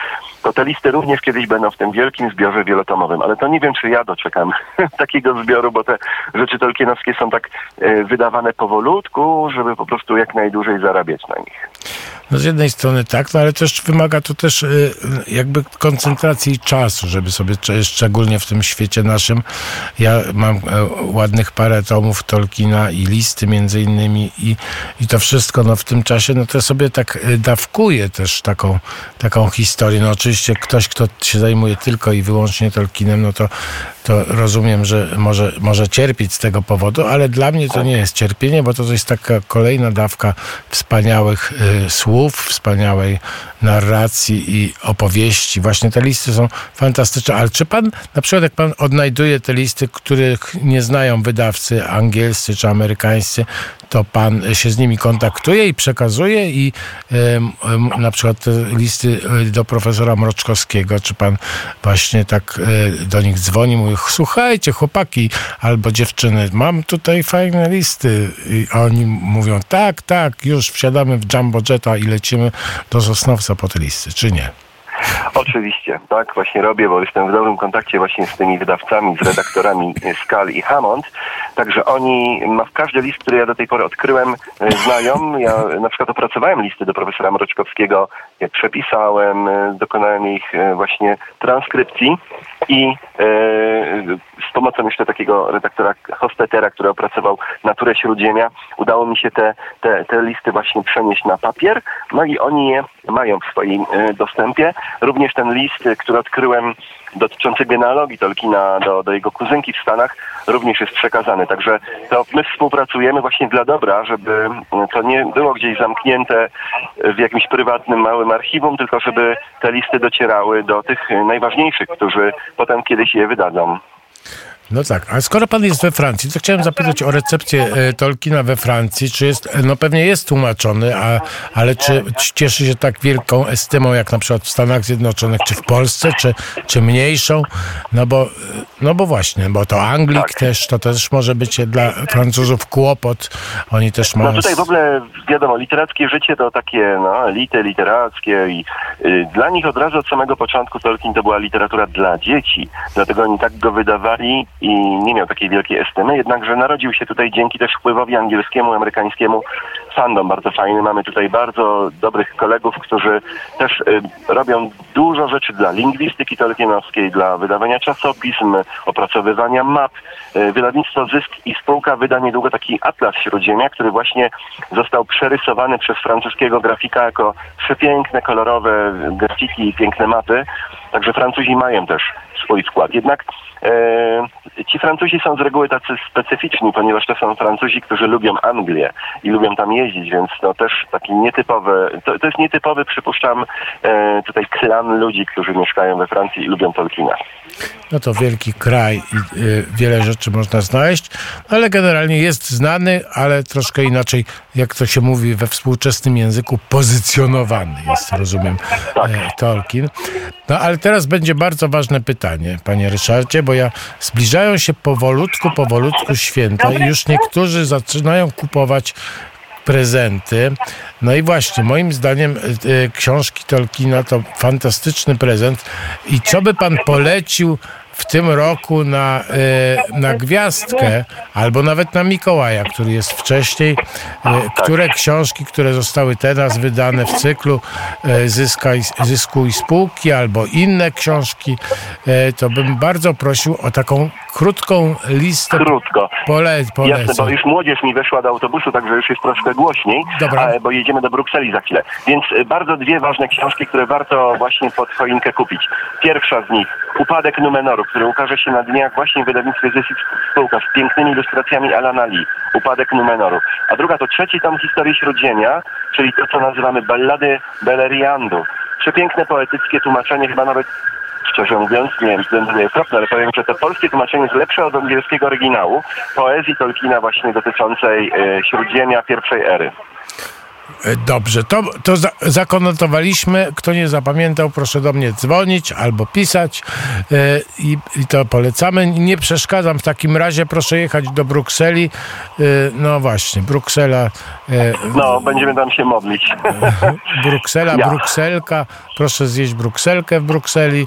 to te listy również kiedyś będą w tym wielkim zbiorze wielotomowym. Ale to nie wiem, czy ja doczekam takiego zbioru, bo te rzeczy tolkienowskie są tak wydawane powolutku, żeby po prostu jak najdłużej zarabiać na nich. No z jednej strony tak, no ale też wymaga to też y, jakby koncentracji czasu, żeby sobie szczególnie w tym świecie naszym, ja mam e, ładnych parę tomów Tolkiena i listy między innymi i, i to wszystko no w tym czasie, no to sobie tak y, dawkuje też taką, taką historię. No oczywiście ktoś, kto się zajmuje tylko i wyłącznie Tolkienem, no to to rozumiem, że może, może cierpieć z tego powodu, ale dla mnie to nie jest cierpienie, bo to jest taka kolejna dawka wspaniałych y, słów, wspaniałej narracji i opowieści. Właśnie te listy są fantastyczne. Ale czy pan, na przykład jak pan odnajduje te listy, których nie znają wydawcy angielscy czy amerykańscy, to pan się z nimi kontaktuje i przekazuje i y, na przykład listy y, do profesora Mroczkowskiego, czy pan właśnie tak y, do nich dzwoni, mówi, słuchajcie chłopaki albo dziewczyny, mam tutaj fajne listy i oni mówią, tak, tak, już wsiadamy w Jumbo Jetta i lecimy do Sosnowca po te listy, czy nie? Oczywiście, tak właśnie robię, bo jestem w dobrym kontakcie właśnie z tymi wydawcami, z redaktorami Skal i Hammond. Także oni, ma w każdy list, który ja do tej pory odkryłem, e, znają. Ja na przykład opracowałem listy do profesora Mroczkowskiego, ja przepisałem, e, dokonałem ich e, właśnie transkrypcji i z pomocą jeszcze takiego redaktora Hostetera, który opracował Naturę Śródziemia, udało mi się te, te, te listy właśnie przenieść na papier, no i oni je mają w swoim dostępie. Również ten list, który odkryłem dotyczący genealogii Tolkiena do, do jego kuzynki w Stanach, również jest przekazany. Także to my współpracujemy właśnie dla dobra, żeby to nie było gdzieś zamknięte w jakimś prywatnym, małym archiwum, tylko żeby te listy docierały do tych najważniejszych, którzy potem kiedyś je wydadzą. No tak, a skoro pan jest we Francji, to chciałem zapytać o recepcję e, Tolkiena we Francji. Czy jest, no pewnie jest tłumaczony, a, ale czy, czy cieszy się tak wielką estymą, jak na przykład w Stanach Zjednoczonych, czy w Polsce, czy, czy mniejszą? No bo, no bo właśnie, bo to Anglik tak. też, to też może być dla Francuzów kłopot. Oni też mają... No tutaj w ogóle, wiadomo, literackie życie to takie, no, elity literackie i y, dla nich od razu od samego początku Tolkien to była literatura dla dzieci. Dlatego oni tak go wydawali i nie miał takiej wielkiej estymy, jednakże narodził się tutaj dzięki też wpływowi angielskiemu, amerykańskiemu fandom bardzo fajny. Mamy tutaj bardzo dobrych kolegów, którzy też y, robią dużo rzeczy dla lingwistyki tolkienowskiej, dla wydawania czasopism, opracowywania map. Y, wydawnictwo Zysk i spółka wyda niedługo taki Atlas Śródziemia, który właśnie został przerysowany przez francuskiego grafika jako przepiękne, kolorowe grafiki i piękne mapy. Także Francuzi mają też swój skład. Jednak e, ci Francuzi są z reguły tacy specyficzni, ponieważ to są Francuzi, którzy lubią Anglię i lubią tam jeździć, więc to też taki nietypowy, to, to jest nietypowy, przypuszczam, e, tutaj klan ludzi, którzy mieszkają we Francji i lubią Tolkiena. No to wielki kraj i y, wiele rzeczy można znaleźć, ale generalnie jest znany, ale troszkę inaczej, jak to się mówi we współczesnym języku, pozycjonowany jest, rozumiem, tak. e, Tolkien. No ale teraz będzie bardzo ważne pytanie, panie Ryszardzie, bo ja zbliżają się powolutku, powolutku święta i już niektórzy zaczynają kupować prezenty. No i właśnie, moim zdaniem y, książki Tolkiena to fantastyczny prezent. I co by pan polecił w tym roku na, e, na gwiazdkę albo nawet na Mikołaja, który jest wcześniej. E, które książki, które zostały teraz wydane w cyklu e, Zyska i, Zysku i Spółki albo inne książki, to bym bardzo prosił o taką krótką listę. Krótko. Pole, polecam. Jasne, bo już młodzież mi weszła do autobusu, także już jest troszkę głośniej, Dobra. bo jedziemy do Brukseli za chwilę. Więc bardzo dwie ważne książki, które warto właśnie pod choinkę kupić. Pierwsza z nich, Upadek Numenorów który ukaże się na dniach właśnie w wydawnictwie Zysk Spółka z pięknymi ilustracjami Alana Lee, Upadek Numenoru. A druga to trzeci tom historii Śródziemia, czyli to, co nazywamy ballady Beleriandu. Przepiękne, poetyckie tłumaczenie, chyba nawet szczerze mówiąc, nie wiem, to jest ale powiem, że to polskie tłumaczenie jest lepsze od angielskiego oryginału poezji Tolkiena właśnie dotyczącej e, Śródziemia pierwszej ery. E, dobrze, to, to za, zakonotowaliśmy. Kto nie zapamiętał, proszę do mnie dzwonić albo pisać e, i, i, to polecamy. Nie przeszkadzam w takim razie, proszę jechać do Brukseli. E, no właśnie, Bruksela. E, no, będziemy tam się modlić. Bruksela, ja. Brukselka. Proszę zjeść Brukselkę w Brukseli.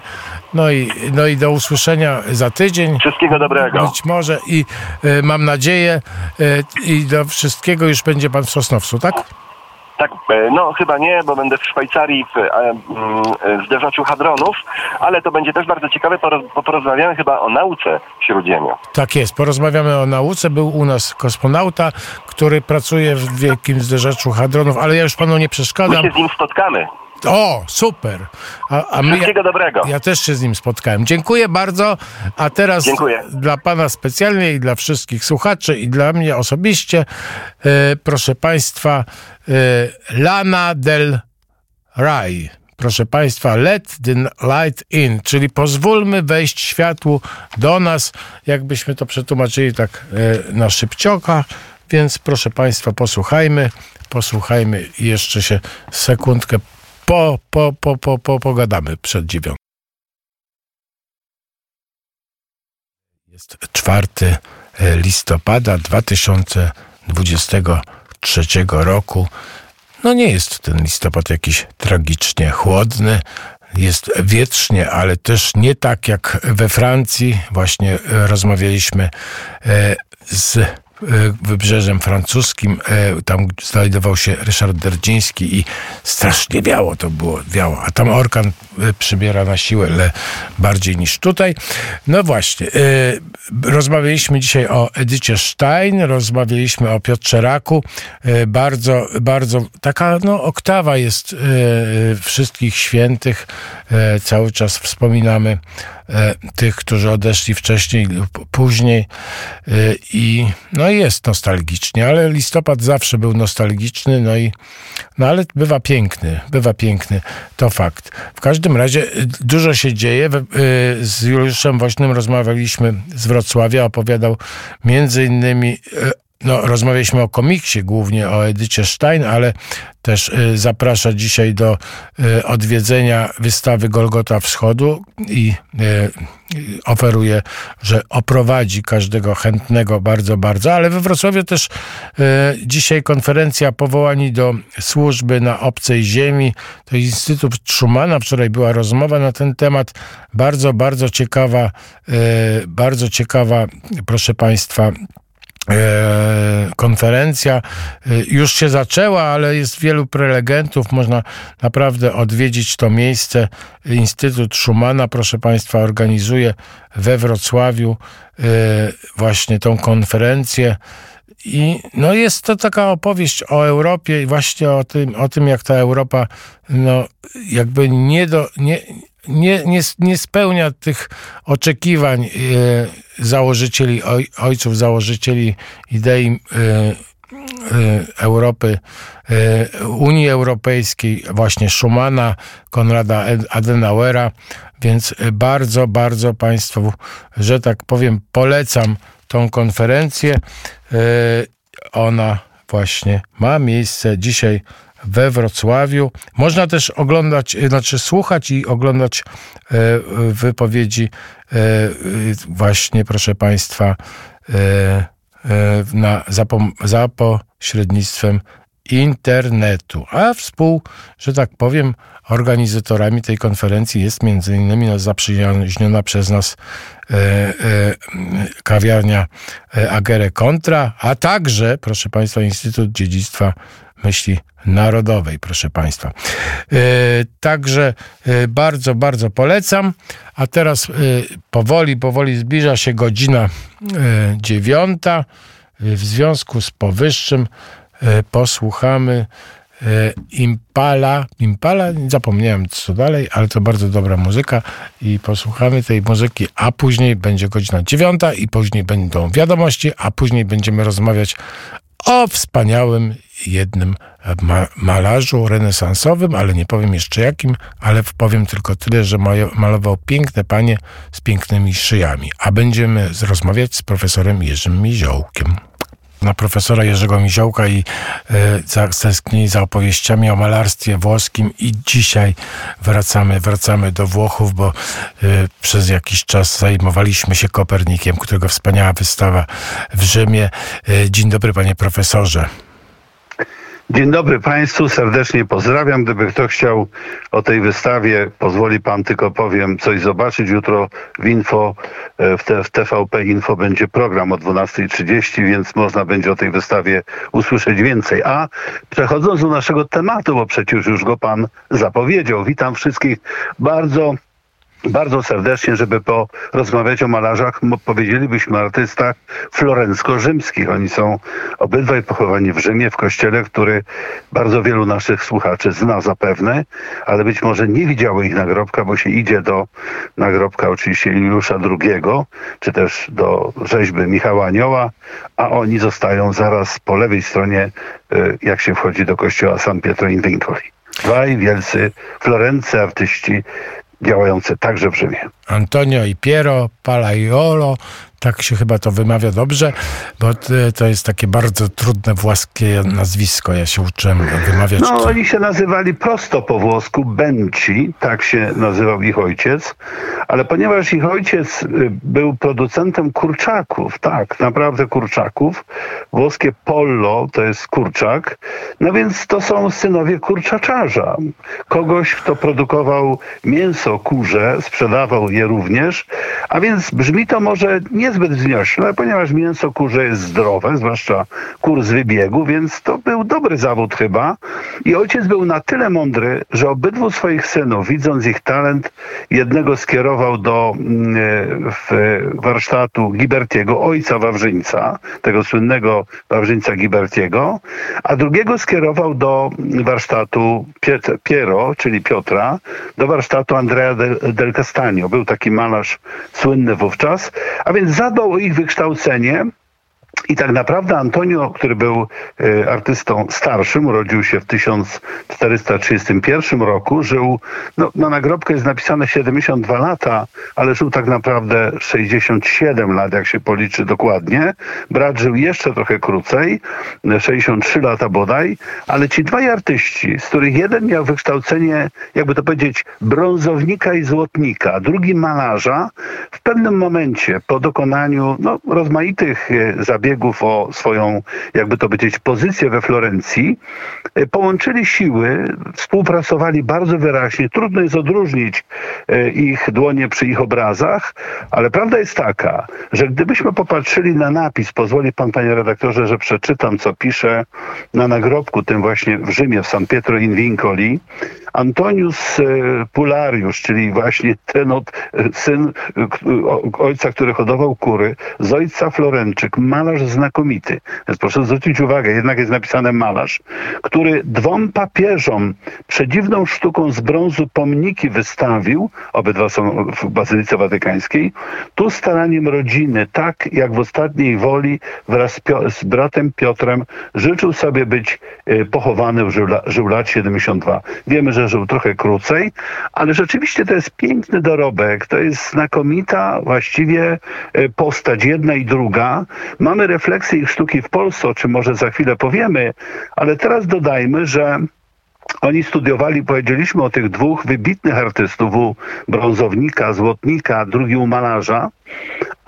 No i, no i do usłyszenia za tydzień. Wszystkiego dobrego. Być może i mam nadzieję i do wszystkiego już będzie pan w Sosnowcu, tak? Tak, e, no chyba nie, bo będę w Szwajcarii w, e, w zderzaczu hadronów, ale to będzie też bardzo ciekawe, bo porozmawiamy chyba o nauce w Śródziemiu. Tak jest, porozmawiamy o nauce. Był u nas kosmonauta, który pracuje w wielkim zderzaczu hadronów, ale ja już panu nie przeszkadzam. My się z nim spotkamy. O, super. A, a my, Wszystkiego dobrego. Ja też się z nim spotkałem. Dziękuję bardzo. A teraz Dziękuję. dla pana specjalnie i dla wszystkich słuchaczy i dla mnie osobiście, e, proszę państwa, e, Lana del Rey. Proszę Państwa, let the light in, czyli pozwólmy wejść światłu do nas, jakbyśmy to przetłumaczyli tak e, na szybcioka. Więc proszę Państwa, posłuchajmy, posłuchajmy jeszcze się sekundkę po, po, po, po, po, pogadamy przed dziewiątą. Jest 4 e, listopada 2023 roku. No nie jest ten listopad jakiś tragicznie chłodny. Jest wietrznie, ale też nie tak jak we Francji. Właśnie rozmawialiśmy e, z wybrzeżem francuskim. E, tam znajdował się Ryszard Derdziński i strasznie wiało to było, wiało. A tam orkan e, przybiera na siłę le, bardziej niż tutaj. No właśnie, rozmawialiśmy dzisiaj o Edycie Stein, rozmawialiśmy o Piotrze Raku. Bardzo, bardzo taka no, oktawa jest wszystkich świętych. Cały czas wspominamy tych, którzy odeszli wcześniej lub później. I, no jest nostalgicznie, ale listopad zawsze był nostalgiczny, no i no ale bywa piękny, bywa piękny, to fakt. W każdym razie y, dużo się dzieje. Y, z Juliuszem Woźnym rozmawialiśmy z Wrocławia, opowiadał między innymi y, no, rozmawialiśmy o komiksie, głównie o Edycie Stein, ale też y, zaprasza dzisiaj do y, odwiedzenia wystawy Golgota Wschodu i y, oferuje, że oprowadzi każdego chętnego bardzo, bardzo. Ale we Wrocławiu też dzisiaj konferencja powołani do służby na obcej ziemi. To Instytut Schumana. Wczoraj była rozmowa na ten temat. Bardzo, bardzo ciekawa, bardzo ciekawa, proszę Państwa, konferencja e, już się zaczęła, ale jest wielu prelegentów. Można naprawdę odwiedzić to miejsce. Instytut Schumana, proszę Państwa, organizuje we Wrocławiu e, właśnie tą konferencję. I no jest to taka opowieść o Europie i właśnie o tym, o tym jak ta Europa no, jakby nie, do, nie, nie, nie, nie spełnia tych oczekiwań e, założycieli, oj, ojców założycieli idei e, e, Europy, Unii Europejskiej, właśnie Schumana, Konrada Adenauera, więc bardzo, bardzo Państwu, że tak powiem, polecam tą konferencję. Ona właśnie ma miejsce dzisiaj we Wrocławiu. Można też oglądać, y, znaczy słuchać i oglądać e, wypowiedzi e, właśnie, proszę Państwa, e, na, za, za pośrednictwem internetu. A współ, że tak powiem, organizatorami tej konferencji jest między innymi no, zaprzyjaźniona przez nas e, e, kawiarnia Agere Contra, a także, proszę Państwa, Instytut Dziedzictwa Myśli Narodowej, proszę Państwa. E, także e, bardzo, bardzo polecam. A teraz e, powoli, powoli zbliża się godzina dziewiąta. W związku z powyższym posłuchamy Impala. Impala, zapomniałem co dalej, ale to bardzo dobra muzyka i posłuchamy tej muzyki, a później będzie godzina dziewiąta i później będą wiadomości, a później będziemy rozmawiać o wspaniałym jednym ma malarzu renesansowym, ale nie powiem jeszcze jakim, ale powiem tylko tyle, że malował piękne panie z pięknymi szyjami. A będziemy rozmawiać z profesorem Jerzym Miziołkiem na profesora Jerzego Miziołka i e, za opowieściami o malarstwie włoskim i dzisiaj wracamy, wracamy do Włochów, bo e, przez jakiś czas zajmowaliśmy się Kopernikiem, którego wspaniała wystawa w Rzymie. E, dzień dobry panie profesorze. Dzień dobry Państwu, serdecznie pozdrawiam. Gdyby kto chciał o tej wystawie, pozwoli Pan tylko powiem coś zobaczyć. Jutro w Info, e, w TVP Info będzie program o 12.30, więc można będzie o tej wystawie usłyszeć więcej. A przechodząc do naszego tematu, bo przecież już go Pan zapowiedział, witam wszystkich bardzo bardzo serdecznie, żeby porozmawiać o malarzach, powiedzielibyśmy artystach florencko-rzymskich. Oni są obydwaj pochowani w Rzymie, w kościele, który bardzo wielu naszych słuchaczy zna zapewne, ale być może nie widziało ich nagrobka, bo się idzie do nagrobka oczywiście Juliusza II, czy też do rzeźby Michała Anioła, a oni zostają zaraz po lewej stronie, y, jak się wchodzi do kościoła San Pietro in Vincoli. Dwaj wielcy florency artyści działające także w Rzymie. Antonio i Piero Palaiolo, tak się chyba to wymawia dobrze, bo to jest takie bardzo trudne włoskie nazwisko. Ja się uczyłem wymawiać. No, oni się nazywali prosto po włosku Benci, tak się nazywał ich ojciec, ale ponieważ ich ojciec y, był producentem kurczaków, tak, naprawdę kurczaków, włoskie pollo to jest kurczak, no więc to są synowie kurczaczarza. Kogoś, kto produkował mięso kurze, sprzedawał je również, a więc brzmi to może niezbyt wzniośle, ponieważ mięso kurze jest zdrowe, zwłaszcza kur z wybiegu, więc to był dobry zawód chyba. I ojciec był na tyle mądry, że obydwu swoich synów, widząc ich talent, jednego skierował do mm, e, warsztatu Gibertiego, ojca Wawrzyńca, tego słynnego Wawrzyńca Gibertiego, a drugiego skierował do warsztatu Piero, czyli Piotra, do warsztatu Andrea del Castagno. Był taki malarz słynny wówczas, a więc zadbał o ich wykształcenie I tak naprawdę Antonio, który był e, artystą starszym, urodził się w 1431 roku, żył, no, na nagrobkę jest napisane 72 lata, ale żył tak naprawdę 67 lat, jak się policzy dokładnie. Brat żył jeszcze trochę krócej, 63 lata bodaj, ale ci dwaj artyści, z których jeden miał wykształcenie, jakby to powiedzieć, brązownika i złotnika, drugi malarza, w pewnym momencie po dokonaniu no, rozmaitych e, zabiegów, zabiegów o swoją, jakby to powiedzieć, pozycję we Florencji, e, połączyli siły, współpracowali bardzo wyraźnie. Trudno jest odróżnić e, ich dłonie przy ich obrazach, ale prawda jest taka, że gdybyśmy popatrzyli na napis, pozwoli pan, panie redaktorze, że przeczytam, co pisze na nagrobku tym właśnie w Rzymie, w San Pietro in Vincoli, Antonius e, Pulariusz, czyli właśnie ten od, syn ojca, który hodował kury, z ojca Florenczyk, malarz znakomity. Więc proszę zwrócić uwagę, jednak jest napisane malarz, który dwom papieżom przedziwną sztuką z brązu pomniki wystawił, obydwa są w Bazylice Watykańskiej, tu staraniem rodziny, tak jak w ostatniej woli wraz z bratem Piotrem życzył sobie być e, pochowany, żył, żył lat 72. Wiemy, że żył trochę krócej, ale rzeczywiście to jest piękny dorobek, to jest znakomita właściwie e, postać, jedna i druga. Mamy refleksję ich sztuki w Polsce, o czym może za chwilę powiemy, ale teraz dodajmy, że oni studiowali, powiedzieliśmy o tych dwóch wybitnych artystów, u brązownika, złotnika, drugi u malarza,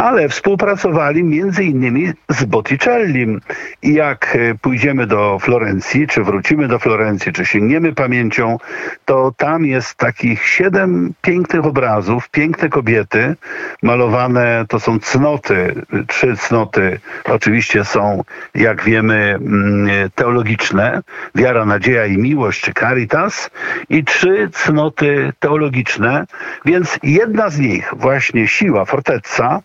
ale współpracowali między innymi z Botticellim. I jak e, pójdziemy do Florencji, czy wrócimy do Florencji, czy sięgniemy pamięcią, to tam jest takich siedem pięknych obrazów, piękne kobiety, malowane, to są cnoty, trzy cnoty oczywiście są, jak wiemy, mm, teologiczne, wiara, nadzieja i miłość, czy caritas, i trzy cnoty teologiczne, więc jedna z nich, właśnie siła, fortezza,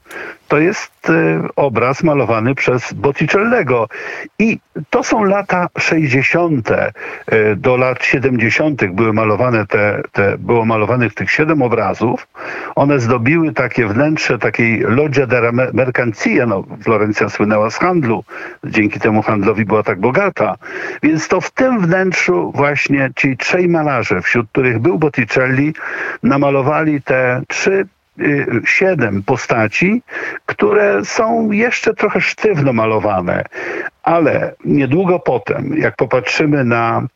to jest e, obraz malowany przez Botticellego. I to są lata 60. E, do lat 70. były malowane te, te, było malowanych tych siedem obrazów. One zdobiły takie wnętrze takiej Loggia della Mercanzia. No, Florencja słynęła z handlu. Dzięki temu handlowi była tak bogata. Więc to w tym wnętrzu właśnie ci trzej malarze, wśród których był Botticelli, namalowali te trzy Y, siedem postaci, które są jeszcze trochę sztywno malowane, ale niedługo potem, jak popatrzymy na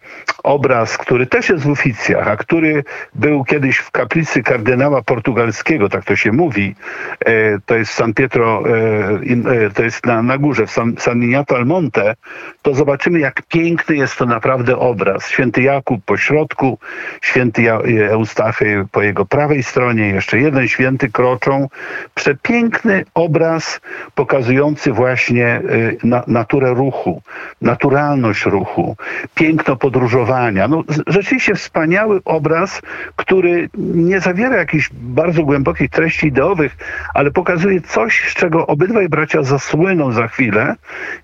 obraz, który też jest w oficjach, a który był kiedyś w kaplicy kardynała portugalskiego, tak to się mówi, e, to jest San Pietro, e, e, to jest na, na górze, w San, San Miniato al Monte, to zobaczymy, jak piękny jest to naprawdę obraz. Święty Jakub po środku, święty Eustachy po jego prawej stronie, jeszcze jeden święty kroczą. Przepiękny obraz pokazujący właśnie na, naturę ruchu, naturalność ruchu, piękno podróżowania. No, rzeczywiście wspaniały obraz, który nie zawiera jakichś bardzo głębokich treści ideowych, ale pokazuje coś, z czego obydwaj bracia zasłyną za chwilę.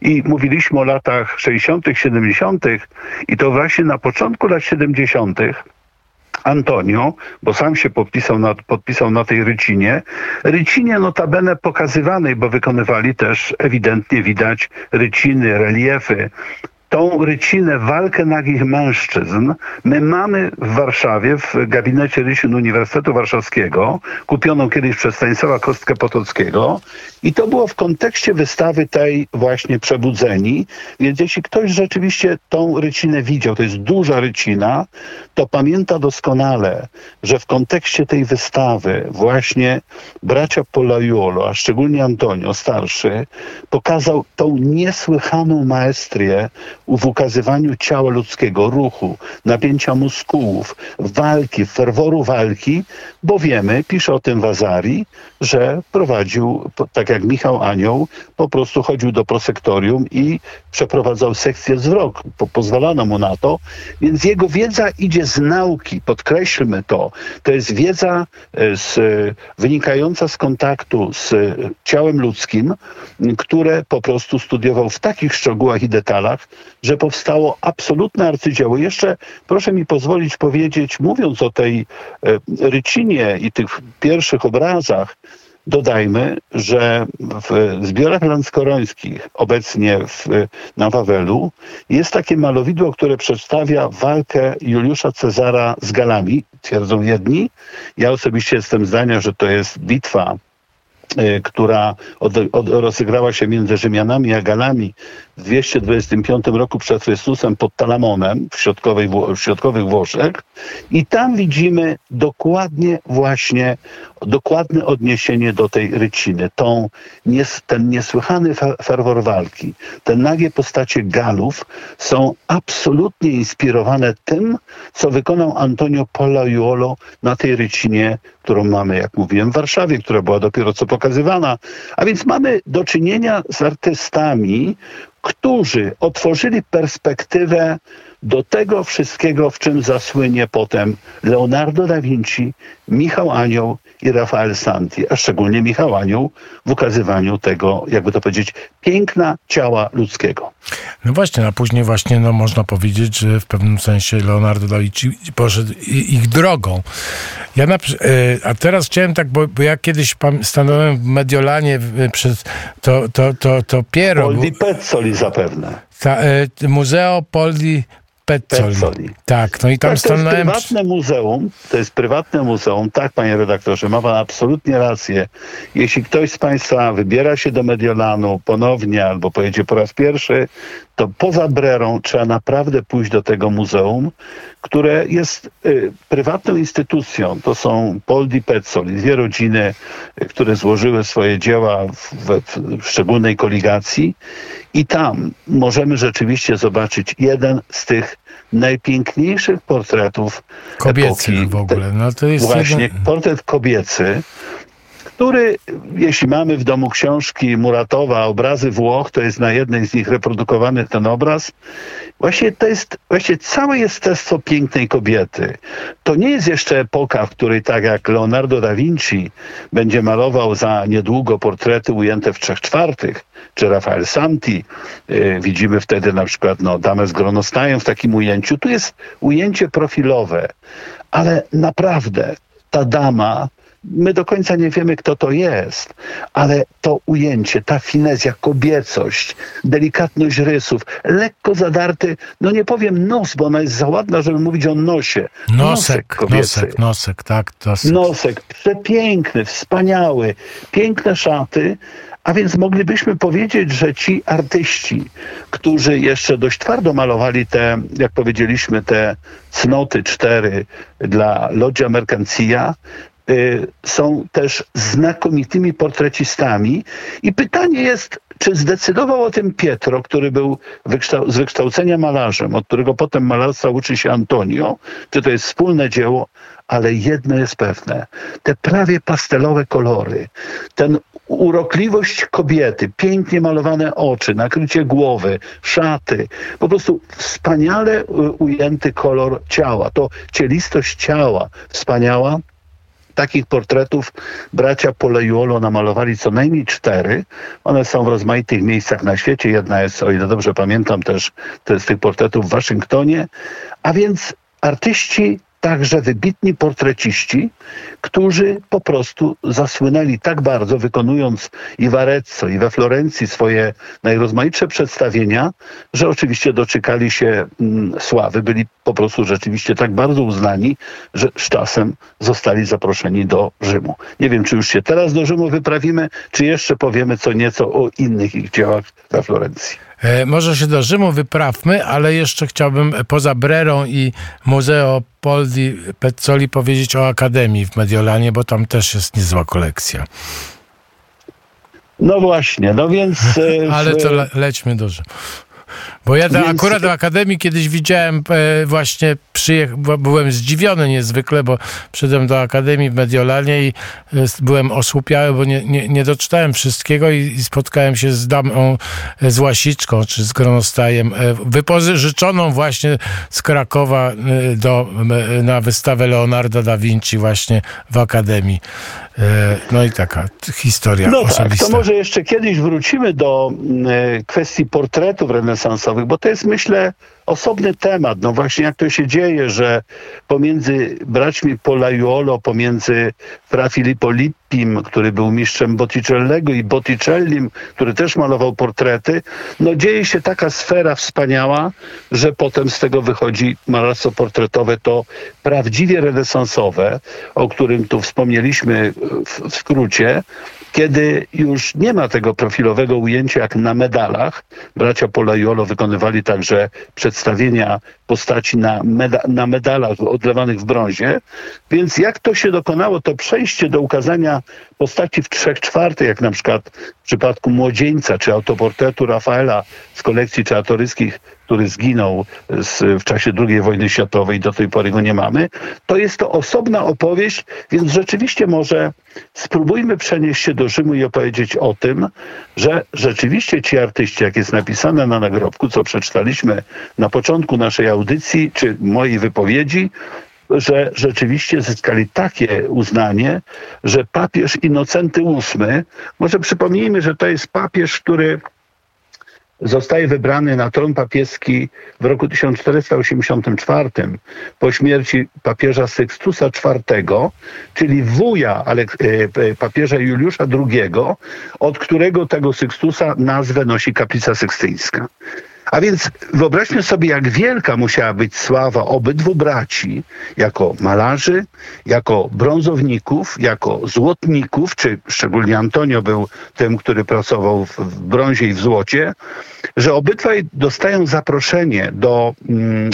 I mówiliśmy o latach 60., 70., i to właśnie na początku lat 70. Antonio, bo sam się podpisał na, podpisał na tej rycinie. Rycinie notabene pokazywanej, bo wykonywali też ewidentnie widać ryciny, reliefy, tą rycinę, walkę nagich mężczyzn, my mamy w Warszawie, w gabinecie rysin Uniwersytetu Warszawskiego, kupioną kiedyś przez Stanisława Kostkę Potockiego i to było w kontekście wystawy tej właśnie Przebudzeni, więc jeśli ktoś rzeczywiście tą rycinę widział, to jest duża rycina, to pamięta doskonale, że w kontekście tej wystawy właśnie bracia Polaiuolo, a szczególnie Antonio, starszy, pokazał tą niesłychaną maestrię w ukazywaniu ciała ludzkiego, ruchu, napięcia muskułów, walki, ferworu walki, bo wiemy, pisze o tym Wazari, że prowadził, tak jak Michał Anioł, po prostu chodził do prosektorium i przeprowadzał sekcję zwrok. Po, pozwalano mu na to, więc jego wiedza idzie z nauki, podkreślmy to. To jest wiedza e, z, wynikająca z kontaktu z ciałem ludzkim, które po prostu studiował w takich szczegółach i detalach, że powstało absolutne arcydzieło. Jeszcze proszę mi pozwolić powiedzieć, mówiąc o tej e, rycinie i tych pierwszych obrazach, Dodajmy, że w zbiorach landskorońskich obecnie w, na Wawelu jest takie malowidło, które przedstawia walkę Juliusza Cezara z Galami, twierdzą jedni. Ja osobiście jestem zdania, że to jest bitwa Y, która od, od, rozegrała się między Rzymianami a Galami w 225 roku przed Chrystusem pod Talamonem w, środkowej, w środkowych Włoszech i tam widzimy dokładnie właśnie dokładne odniesienie do tej ryciny. Tą, ten niesłychany ferwor walki, te nagie postacie Galów są absolutnie inspirowane tym, co wykonał Antonio Pollaiuolo na tej rycinie, którą mamy, jak mówiłem, w Warszawie, która była dopiero co pokazywana. A więc mamy do czynienia z artystami, którzy otworzyli perspektywę do tego wszystkiego, w czym zasłynie potem Leonardo da Vinci, Michał Anioł i Rafael Santi, a szczególnie Michał Anioł w ukazywaniu tego, jakby to powiedzieć, piękna ciała ludzkiego. No właśnie, a później właśnie no, można powiedzieć, że w pewnym sensie Leonardo da Vinci poszedł ich drogą. Ja e, a teraz chciałem tak, bo, bo ja kiedyś stanąłem w Mediolanie przez to, to, to, to Piero. Poldi Pezzoli zapewne. Ta, e, Muzeo Poldi Pezzoli. Pezzoli. Tak, no i tam tak, stanąłem... To jest prywatne muzeum, to jest prywatne muzeum, tak panie redaktorze, ma pan absolutnie rację. Jeśli ktoś z państwa wybiera się do Mediolanu ponownie albo pojedzie po raz pierwszy, to poza Brerą trzeba naprawdę pójść do tego muzeum, które jest y, prywatną instytucją. To są Poldi Pezzoli, dwie rodziny, y, które złożyły swoje dzieła w, w, w szczególnej koligacji i tam możemy rzeczywiście zobaczyć jeden z tych najpiękniejszych portretów kobiecych w ogóle. No to jest właśnie jeden... portret kobiecy, który, jeśli mamy w domu książki Muratowa, obrazy Włoch, to jest na jednej z nich reprodukowany ten obraz. Właśnie to jest właśnie całe jestestwo pięknej kobiety. To nie jest jeszcze epoka, w której tak jak Leonardo da Vinci będzie malował za niedługo portrety ujęte w trzech czwartych, czy Rafael Santi. Yy, widzimy wtedy na przykład no, damę z gronostajem w takim ujęciu. Tu jest ujęcie profilowe, ale naprawdę ta dama my do końca nie wiemy, kto to jest, ale to ujęcie, ta finezja, kobiecość, delikatność rysów, lekko zadarty, no nie powiem nos, bo ona jest za ładna, żeby mówić o nosie. Nosek, nosek, nosek, nosek tak. Nosek. nosek, przepiękny, wspaniały, piękne szaty, a więc moglibyśmy powiedzieć, że ci artyści, którzy jeszcze dość twardo malowali te, jak powiedzieliśmy, te cnoty cztery dla Loggia Mercancia, są też znakomitymi portrecistami. I pytanie jest, czy zdecydował o tym Pietro, który był wykształ z wykształcenia malarzem, od którego potem malarstwa uczy się Antonio, czy to jest wspólne dzieło, ale jedno jest pewne. Te prawie pastelowe kolory, ten urokliwość kobiety, pięknie malowane oczy, nakrycie głowy, szaty, po prostu wspaniale ujęty kolor ciała, to cielistość ciała wspaniała, takich portretów bracia Polejuolo namalowali co najmniej cztery. One są w rozmaitych miejscach na świecie. Jedna jest, o ile dobrze pamiętam, też to jest z tych portretów w Waszyngtonie. A więc artyści także wybitni portreciści, którzy po prostu zasłynęli tak bardzo, wykonując i w Arezzo, i we Florencji swoje najrozmaitsze przedstawienia, że oczywiście doczekali się mm, sławy, byli po prostu rzeczywiście tak bardzo uznani, że z czasem zostali zaproszeni do Rzymu. Nie wiem, czy już się teraz do Rzymu wyprawimy, czy jeszcze powiemy co nieco o innych ich dziełach we Florencji. E, może się do Rzymu wyprawmy, ale jeszcze chciałbym poza Brerą i Muzeo Poldi Pezzoli powiedzieć o Akademii w Mediolanie, bo tam też jest niezła kolekcja. No właśnie, no więc... E, ale to le lećmy do Rzymu. Bo ja Więc... akurat do Akademii kiedyś widziałem e, właśnie, przyjech... byłem zdziwiony niezwykle, bo przyszedłem do Akademii w Mediolanie i e, byłem osłupiały, bo nie, nie, nie doczytałem wszystkiego i, i, spotkałem się z damą, e, z Łasiczką, czy z Gronostajem, wypożyczoną właśnie z Krakowa do, na wystawę Leonardo da Vinci właśnie w Akademii. No i taka historia No osobista. tak, to może jeszcze kiedyś wrócimy do kwestii portretów renesansowych, bo to jest myślę osobny temat. No właśnie jak to się dzieje, że pomiędzy braćmi Polaiuolo, pomiędzy Fra Filippo Lippim, który był mistrzem Botticellego i Botticellim, który też malował portrety, no dzieje się taka sfera wspaniała, że potem z tego wychodzi malarstwo portretowe to prawdziwie renesansowe, o którym tu wspomnieliśmy w, w skrócie, kiedy już nie ma tego profilowego ujęcia jak na medalach. Bracia Polaiolo wykonywali także przedstawienia postaci na, meda na medalach odlewanych w brązie. Więc jak to się dokonało, to przejście do ukazania postaci w trzech czwartych, jak na przykład w przypadku Młodzieńca czy autoportretu Rafaela z kolekcji czartoryskich który zginął z, w czasie II wojny światowej, do tej pory go nie mamy, to jest to osobna opowieść, więc rzeczywiście może spróbujmy przenieść się do Rzymu i opowiedzieć o tym, że rzeczywiście ci artyści, jak jest napisane na nagrobku, co przeczytaliśmy na początku naszej audycji, czy mojej wypowiedzi, że rzeczywiście zyskali takie uznanie, że papież Innocenty VIII, może przypomnijmy, że to jest papież, który zostaje wybrany na tron papieski w roku 1484 po śmierci papieża Sextusa IV, czyli wuja ale, e, papieża Juliusza II, od którego tego Sextusa nazwę nosi kaplica sekstyńska. A więc wyobraźmy sobie, jak wielka musiała być sława obydwu braci, jako malarzy, jako brązowników, jako złotników, czy szczególnie Antonio był tym, który pracował w, w brązie i w złocie, że obydwaj dostają zaproszenie do mm,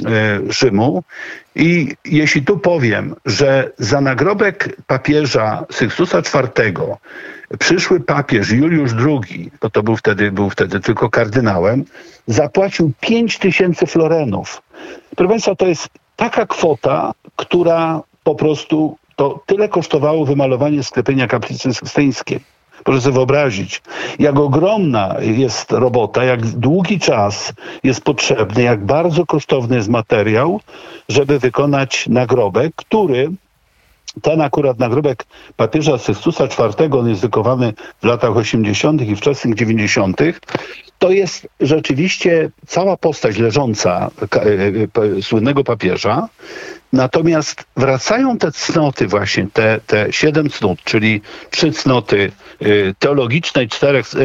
y, Rzymu i jeśli tu powiem, że za nagrobek papieża Sykstusa IV przyszły papież Juliusz II, bo to był wtedy, był wtedy tylko kardynałem, zapłacił 5 tysięcy florenów. Proszę Państwa, to jest taka kwota, która po prostu to tyle kosztowało wymalowanie sklepienia kaplicy sykstyńskiej. Proszę sobie wyobrazić, jak ogromna jest robota, jak długi czas jest potrzebny, jak bardzo kosztowny jest materiał, żeby wykonać nagrobek, który ten akurat nagrobek papieża Systusa IV, on jest wykowany w latach 80. i wczesnych 90., to jest rzeczywiście cała postać leżąca e, e, słynnego papieża, Natomiast wracają te cnoty właśnie, te, te siedem cnót, czyli trzy cnoty y, teologiczne i czterech, y,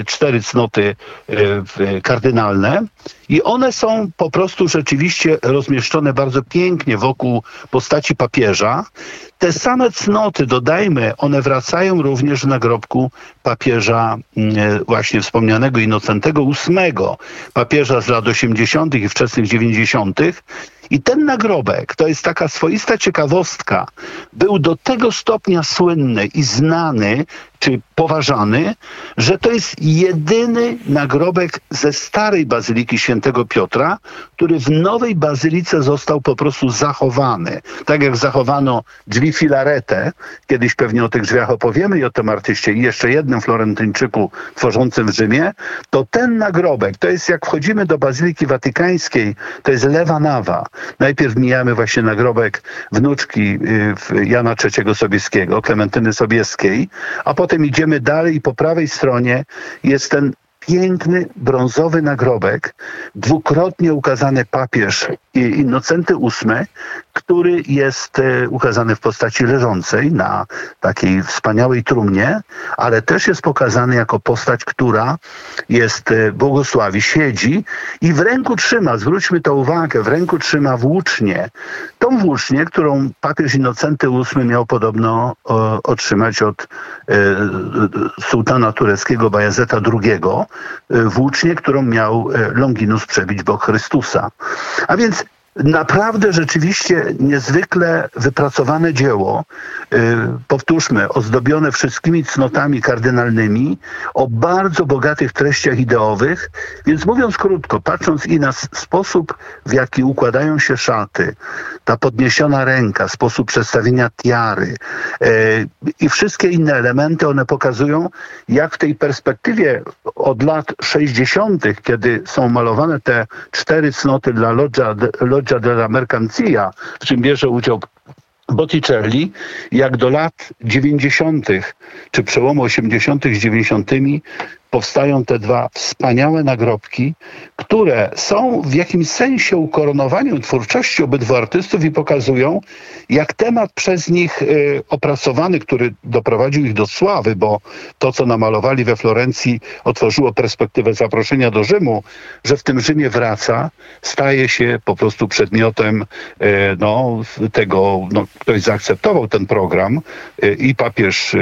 y, cztery cnoty kardynalne i one są po prostu rzeczywiście rozmieszczone bardzo pięknie wokół postaci papieża. Te same cnoty, dodajmy, one wracają również w nagrobku papieża właśnie wspomnianego Innocentego VIII, papieża z lat 80. i wczesnych 90., i ten nagrobek, to jest taka swoista ciekawostka, był do tego stopnia słynny i znany czy poważany, że to jest jedyny nagrobek ze starej bazyliki świętego Piotra, który w nowej bazylice został po prostu zachowany. Tak jak zachowano drzwi filarete, kiedyś pewnie o tych drzwiach opowiemy i o tym artyście i jeszcze jednym Florentyńczyku tworzącym w Rzymie, to ten nagrobek, to jest jak wchodzimy do Bazyliki Watykańskiej, to jest lewa nawa. Najpierw mijamy właśnie nagrobek wnuczki y, Jana III Sobieskiego, Klementyny Sobieskiej, a potem potem idziemy dalej i po prawej stronie jest ten piękny brązowy nagrobek, dwukrotnie ukazany papież Innocenty VIII, który jest e, ukazany w postaci leżącej na takiej wspaniałej trumnie, ale też jest pokazany jako postać, która jest e, błogosławi, siedzi i w ręku trzyma, zwróćmy to uwagę, w ręku trzyma włócznię. Tą włócznię, którą papież Innocenty VIII miał podobno otrzymać od e, sułtana tureckiego Bajazeta II, e, włócznię, którą miał Longinus przebić bok Chrystusa. A więc naprawdę rzeczywiście niezwykle wypracowane dzieło, y, powtórzmy, ozdobione wszystkimi cnotami kardynalnymi, o bardzo bogatych treściach ideowych. Więc mówiąc krótko, patrząc i na sposób, w jaki układają się szaty, ta podniesiona ręka, sposób przedstawienia tiary y, i wszystkie inne elementy, one pokazują, jak w tej perspektywie od lat 60., kiedy są malowane te cztery cnoty dla Loggia, Loggia della Mercancia, w czym bierze udział Botticelli, jak do lat 90., czy przełomu 80. z 90., powstają te dwa wspaniałe nagrobki, które są w jakimś sensie ukoronowaniem twórczości obydwu artystów i pokazują, jak temat przez nich y, opracowany, który doprowadził ich do sławy, bo to, co namalowali we Florencji, otworzyło perspektywę zaproszenia do Rzymu, że w tym Rzymie wraca, staje się po prostu przedmiotem y, no, tego, no, ktoś zaakceptował ten program y, i papież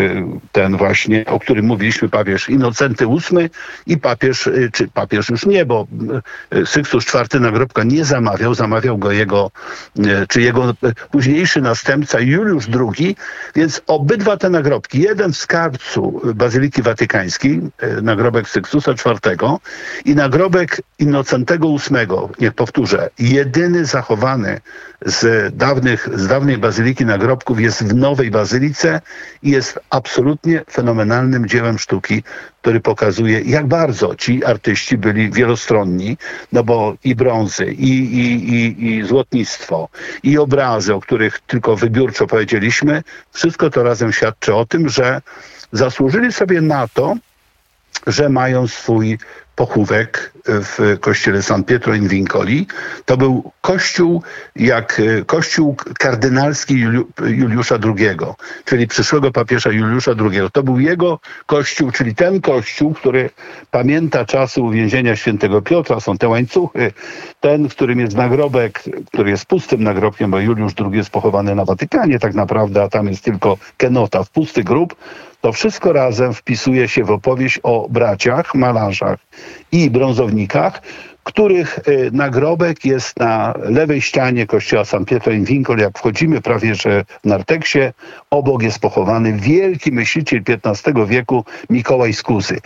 ten właśnie, o którym mówiliśmy, papież Innocenty VIII i papież, czy papież już nie, bo Sykstus IV nagrobka nie zamawiał, zamawiał go jego, czy jego późniejszy następca Juliusz II, więc obydwa te nagrobki, jeden w skarbcu Bazyliki Watykańskiej, nagrobek Sykstusa IV i nagrobek Innocentego VIII, niech powtórzę, jedyny zachowany z, dawnych, z dawnej Bazyliki nagrobków jest w nowej Bazylice i jest absolutnie fenomenalnym dziełem sztuki, który pokazuje, jak bardzo ci artyści byli wielostronni, no bo i brązy, i, i, i, i złotnictwo, i obrazy, o których tylko wybiórczo powiedzieliśmy, wszystko to razem świadczy o tym, że zasłużyli sobie na to, że mają swój pochówek w kościele San Pietro in Vincoli. To był kościół jak e, kościół kardynalski Juliusza II, czyli przyszłego papieża Juliusza II. To był jego kościół, czyli ten kościół, który pamięta czasy uwięzienia świętego Piotra, są te łańcuchy, ten, w którym jest nagrobek, który jest pustym nagrobkiem, bo Juliusz II jest pochowany na Watykanie tak naprawdę, a tam jest tylko kenota w pusty grób. To wszystko razem wpisuje się w opowieść o braciach, malarzach i brązownikach, których y, nagrobek jest na lewej ścianie kościoła San Pietro in Vincoli. Jak wchodzimy prawie że w narteksie, obok jest pochowany wielki myśliciel XV wieku Mikołaj Skusy.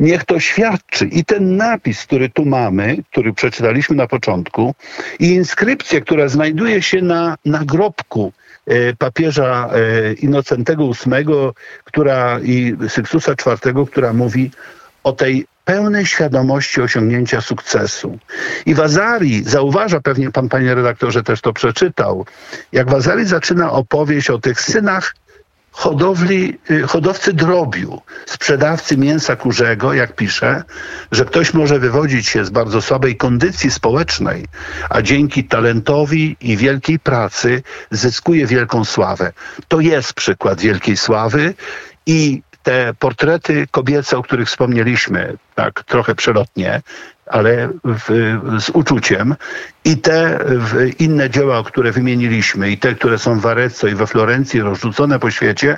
Niech to świadczy i ten napis, który tu mamy, który przeczytaliśmy na początku i inskrypcja, która znajduje się na nagrobku papieża y, Innocentego VIII, która i Sykstusa IV, która mówi o tej pełnej świadomości osiągnięcia sukcesu. I Wazari zauważa, pewnie pan, panie redaktorze, też to przeczytał, jak Wazari zaczyna opowieść o tych synach hodowli, y, hodowcy drobiu, sprzedawcy mięsa kurzego, jak pisze, że ktoś może wywodzić się z bardzo słabej kondycji społecznej, a dzięki talentowi i wielkiej pracy zyskuje wielką sławę. To jest przykład wielkiej sławy i te portrety kobiece, o których wspomnieliśmy, tak trochę przelotnie, ale w, z uczuciem i te inne dzieła, które wymieniliśmy i te, które są w Arezzo i we Florencji rozrzucone po świecie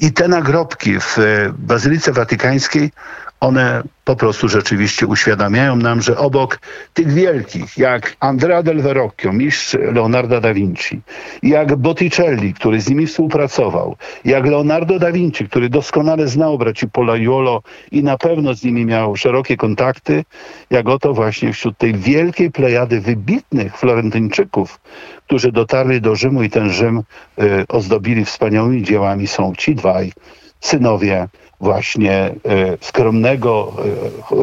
i te nagrobki w Bazylice Watykańskiej, one po prostu rzeczywiście uświadamiają nam, że obok tych wielkich, jak Andrea del Verrocchio, mistrz Leonardo da Vinci, jak Botticelli, który z nimi współpracował, jak Leonardo da Vinci, który doskonale znał braci Polaiolo i na pewno z nimi miał szerokie kontakty, jak oto właśnie wśród tej wielkiej plejady wybitnych Florentyńczyków, którzy dotarli do Rzymu i ten Rzym y, ozdobili wspaniałymi dziełami, są ci dwaj synowie właśnie e, skromnego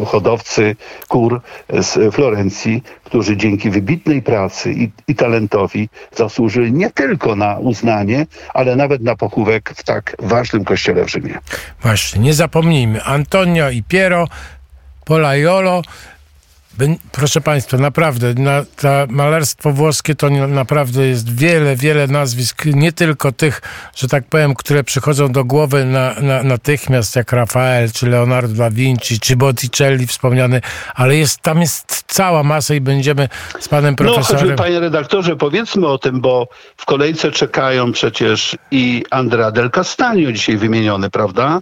e, hodowcy kur z Florencji, którzy dzięki wybitnej pracy i, i, talentowi zasłużyli nie tylko na uznanie, ale nawet na pochówek w tak ważnym kościele w Rzymie. Właśnie, nie zapomnijmy, Antonio i Piero Polaiolo Proszę Państwa, naprawdę, na, to malarstwo włoskie to naprawdę jest wiele, wiele nazwisk, nie tylko tych, że tak powiem, które przychodzą do głowy na, na, natychmiast, jak Rafael, czy Leonardo da Vinci, czy Botticelli wspomniany, ale jest, tam jest cała masa i będziemy z panem profesorem... No, panie redaktorze, powiedzmy o tym, bo w kolejce czekają przecież i Andrea del Castagno dzisiaj wymieniony, prawda?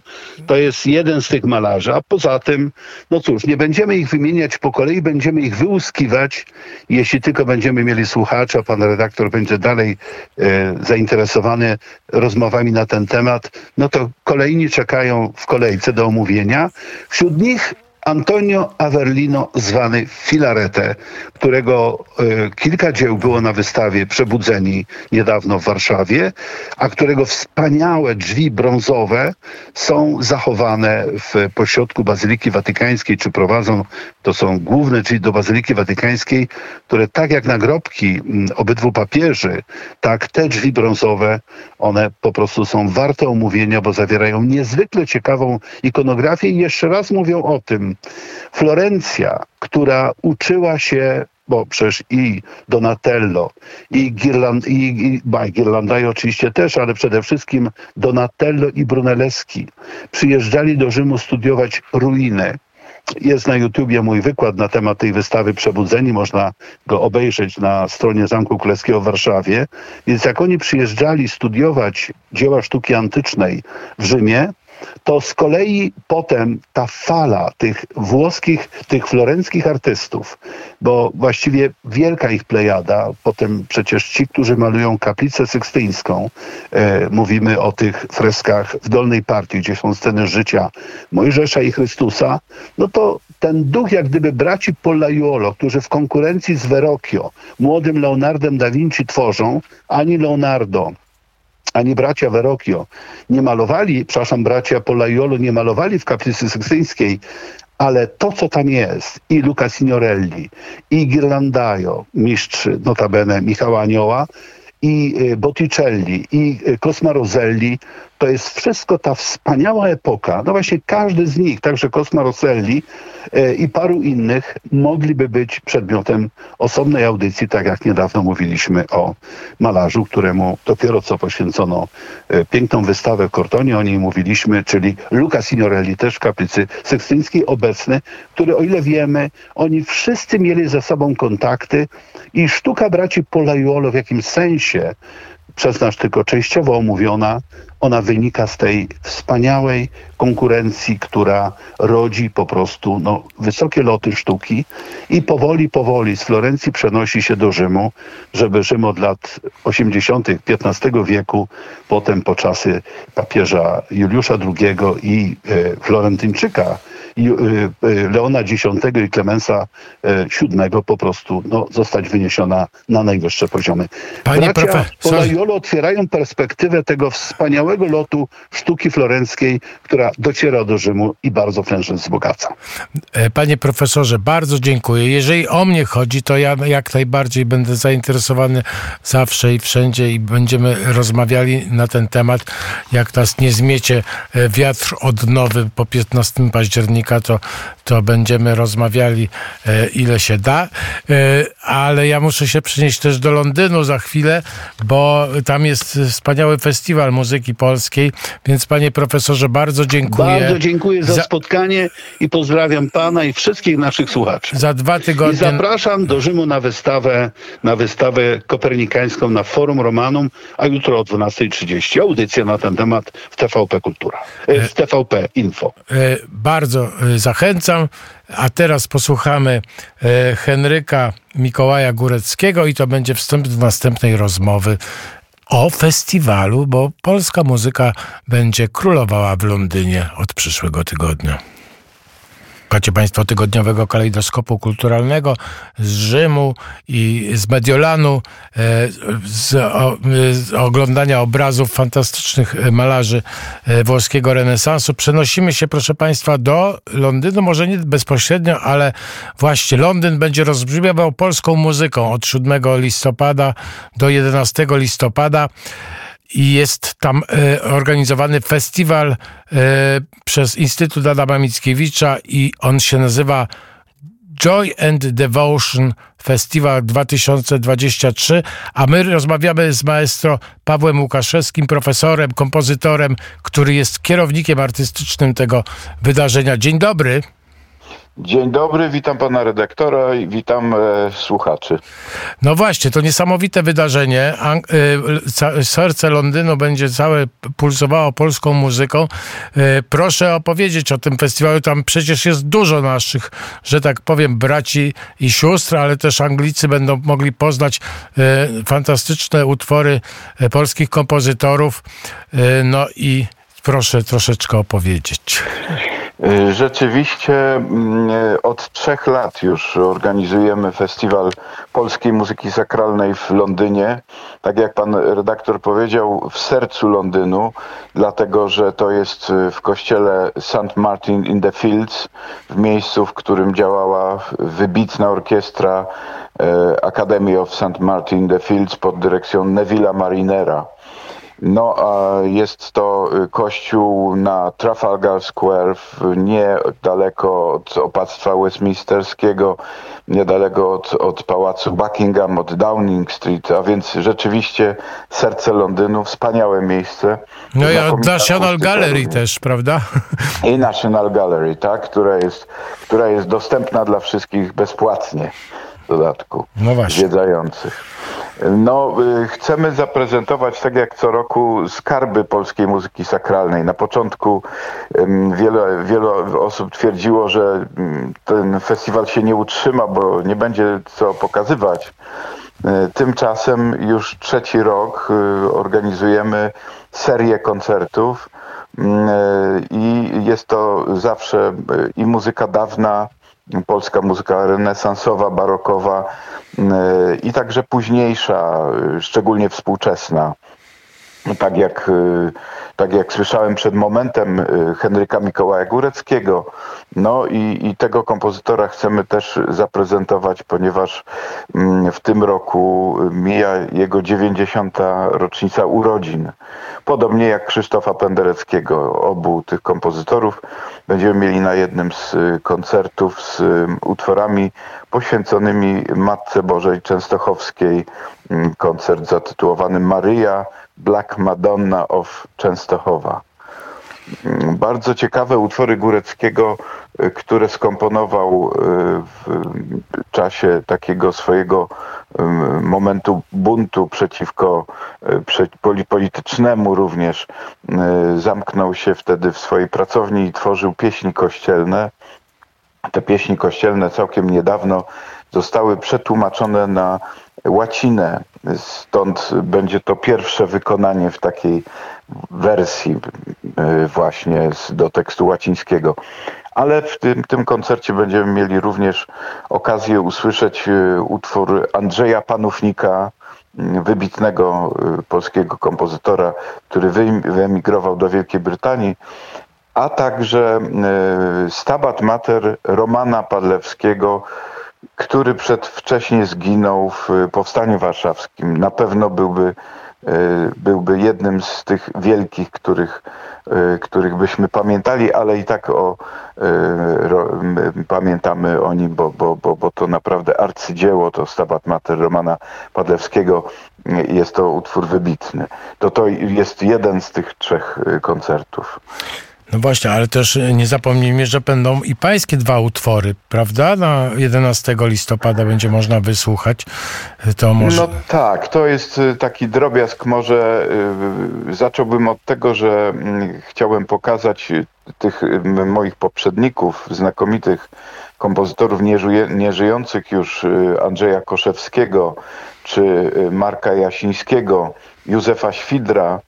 To jest jeden z tych malarzy, a poza tym, no cóż, nie będziemy ich wymieniać po kolei, będziemy ich wyłuskiwać, jeśli tylko będziemy mieli słuchacza, pan redaktor będzie dalej e, zainteresowany rozmowami na ten temat, no to kolejni czekają w kolejce do omówienia. Wśród nich Antonio Averlino, zwany Filarete, którego y, kilka dzieł było na wystawie Przebudzeni niedawno w Warszawie, a którego wspaniałe drzwi brązowe są zachowane w pośrodku Bazyliki Watykańskiej, czy prowadzą, to są główne drzwi do Bazyliki Watykańskiej, które tak jak nagrobki obydwu papieży, tak te drzwi brązowe, one po prostu są warte omówienia, bo zawierają niezwykle ciekawą ikonografię i jeszcze raz mówią o tym, Florencja, która uczyła się bo przecież i Donatello, i, Girland, i, i Girlandai oczywiście też, ale przede wszystkim Donatello i Brunelleschi przyjeżdżali do Rzymu studiować ruiny. Jest na YouTubie mój wykład na temat tej wystawy Przebudzeni, można go obejrzeć na stronie Zamku Królewskiego w Warszawie. Więc jak oni przyjeżdżali studiować dzieła sztuki antycznej w Rzymie, to z kolei potem ta fala tych włoskich, tych florenckich artystów, bo właściwie wielka ich plejada, potem przecież ci, którzy malują kaplicę sykstyńską, e, mówimy o tych freskach w dolnej partii, gdzie są sceny życia Mojżesza i Chrystusa, no to ten duch jak gdyby braci Pollaiuolo, którzy w konkurencji z Verrocchio, młodym Leonardem da Vinci tworzą, ani Leonardo, ani bracia Verrocchio nie malowali, przepraszam, bracia Polaiolo nie malowali w kaplicy sykstyńskiej, ale to, co tam jest, i Luca Signorelli, i Ghirlandaio, mistrz notabene Michała Anioła, i y, Botticelli, i y, Cosma Roselli, to jest wszystko ta wspaniała epoka. No właśnie każdy z nich, także Cosma Rosselli e, i paru innych mogliby być przedmiotem osobnej audycji, tak jak niedawno mówiliśmy o malarzu, któremu dopiero co poświęcono piękną wystawę w Kortonie, o niej mówiliśmy, czyli Luca Signorelli, też w kaplicy sykstyńskiej obecny, który o ile wiemy, oni wszyscy mieli ze sobą kontakty i sztuka braci Polaiuolo w jakimś sensie przez nas tylko częściowo omówiona, ona wynika z tej wspaniałej konkurencji, która rodzi po prostu no, wysokie loty sztuki i powoli, powoli z Florencji przenosi się do Rzymu, żeby Rzym od lat 80. XV wieku, potem po czasy papieża Juliusza II i e, Florentyńczyka Leona X i Klemensa VII y, po prostu no, zostać wyniesiona na najwyższe poziomy. Panie Bracia Polajolo otwierają perspektywę tego wspaniałego lotu sztuki florenckiej, która dociera do Rzymu i bardzo prężnie wzbogaca. E, panie profesorze, bardzo dziękuję. Jeżeli o mnie chodzi, to ja jak najbardziej będę zainteresowany zawsze i wszędzie i będziemy rozmawiali na ten temat. Jak nas nie zmiecie e, wiatr odnowy po 15 października, to, to będziemy rozmawiali e, ile się da. E, ale ja muszę się przynieść też do Londynu za chwilę, bo tam jest wspaniały festiwal muzyki polskiej, więc panie profesorze bardzo dziękuję. Bardzo dziękuję za, za... spotkanie i pozdrawiam pana i wszystkich naszych słuchaczy. Za dwa tygodnie. I zapraszam do Rzymu na wystawę, na wystawę kopernikańską na Forum Romanum, a jutro o 12.30 audycja na ten temat w TVP Kultura, e, w TVP Info. Bardzo zachęcam. A teraz posłuchamy y, Henryka Mikołaja Góreckiego i to będzie wstęp do następnej rozmowy o festiwalu, bo polska muzyka będzie królowała w Londynie od przyszłego tygodnia. Słuchacie Państwo tygodniowego kalejdoskopu kulturalnego z Rzymu i z Mediolanu, e, z, oglądania obrazów fantastycznych malarzy e, włoskiego renesansu. Przenosimy się, proszę Państwa, do Londynu, może nie bezpośrednio, ale właśnie Londyn będzie rozbrzmiewał polską muzyką od 7 listopada do 11 listopada i jest tam e, organizowany festiwal e, przez Instytut Adama Mickiewicza i on się nazywa Joy and Devotion Festival 2023, a my rozmawiamy z maestro Pawłem Łukaszewskim, profesorem, kompozytorem, który jest kierownikiem artystycznym tego wydarzenia. Dzień dobry. Dzień dobry, witam pana redaktora i witam e, słuchaczy. No właśnie, to niesamowite wydarzenie. An e, serce Londynu będzie całe pulsowało polską muzyką. E, proszę opowiedzieć o tym festiwalu. Tam przecież jest dużo naszych, że tak powiem, braci i sióstr, ale też Anglicy będą mogli poznać e, fantastyczne utwory e, polskich kompozytorów. E, no i proszę troszeczkę opowiedzieć. Y, rzeczywiście mm, od trzech lat już organizujemy festiwal polskiej muzyki sakralnej w Londynie. Tak jak pan redaktor powiedział, w sercu Londynu, dlatego że to jest w kościele St. Martin in the Fields, w miejscu, w którym działała wybitna orkiestra Academy of St. Martin in the Fields pod dyrekcją Neville'a Marinera. No, a jest to y, kościół na Trafalgar Square, niedaleko od opactwa westminsterskiego, niedaleko od, od pałacu Buckingham, od Downing Street, a więc rzeczywiście serce Londynu, wspaniałe miejsce. No i od National Gallery też, prawda? I National Gallery, tak, która jest, która jest dostępna dla wszystkich bezpłatnie dodatku no zwiedzających. No, y, chcemy zaprezentować, tak jak co roku, skarby polskiej muzyki sakralnej. Na początku wiele, wiele osób twierdziło, że ten festiwal się nie utrzyma, bo nie będzie co pokazywać. Y, tymczasem już trzeci rok y, organizujemy serię koncertów i jest to zawsze i muzyka dawna, polska muzyka renesansowa, barokowa e, i także późniejsza, e, szczególnie współczesna. Tak jak, e, tak jak słyszałem przed momentem Henryka Mikołaja Góreckiego. No i, i tego kompozytora chcemy też zaprezentować, ponieważ mm, w tym roku mija jego 90. rocznica urodzin. Podobnie jak Krzysztofa Pendereckiego, obu tych kompozytorów będziemy mieli na jednym z y, koncertów z y, utworami poświęconymi Matce Bożej Częstochowskiej. Mm, koncert zatytułowany Maryja Black Madonna of Częstochowa. Mm, bardzo ciekawe utwory Góreckiego, y, które skomponował w czasie takiego swojego momentu buntu przeciwko politycznemu również. Zamknął się wtedy w swojej pracowni i tworzył pieśni kościelne. Te pieśni kościelne całkiem niedawno zostały przetłumaczone na łacinę. Stąd będzie to pierwsze wykonanie w takiej wersji właśnie do tekstu łacińskiego ale w tym, tym koncercie będziemy mieli również okazję usłyszeć e, utwór Andrzeja Panównika, wybitnego e, polskiego kompozytora, który wyemigrował do Wielkiej Brytanii, a także Stabat Mater Romana Padlewskiego, który przedwcześnie zginął w Powstaniu Warszawskim. Na pewno byłby E, byłby jednym z tych wielkich, których, e, których byśmy pamiętali, ale i tak o, pamiętamy o nim, bo, bo, bo, bo to naprawdę arcydzieło, to Stabat Mater Romana Padlewskiego, jest to utwór wybitny. To to jest jeden z tych trzech koncertów. No właśnie, ale też nie zapomnijmy, że będą i pańskie dwa utwory, prawda? Na 11 listopada będzie można wysłuchać. To może... No tak, to jest y, taki drobiazg. Może y, zacząłbym od tego, że mm, chciałem pokazać y, tych moich poprzedników, znakomitych kompozytorów nieżyjących już Andrzeja Koszewskiego czy Marka Jasińskiego, Józefa Świdra,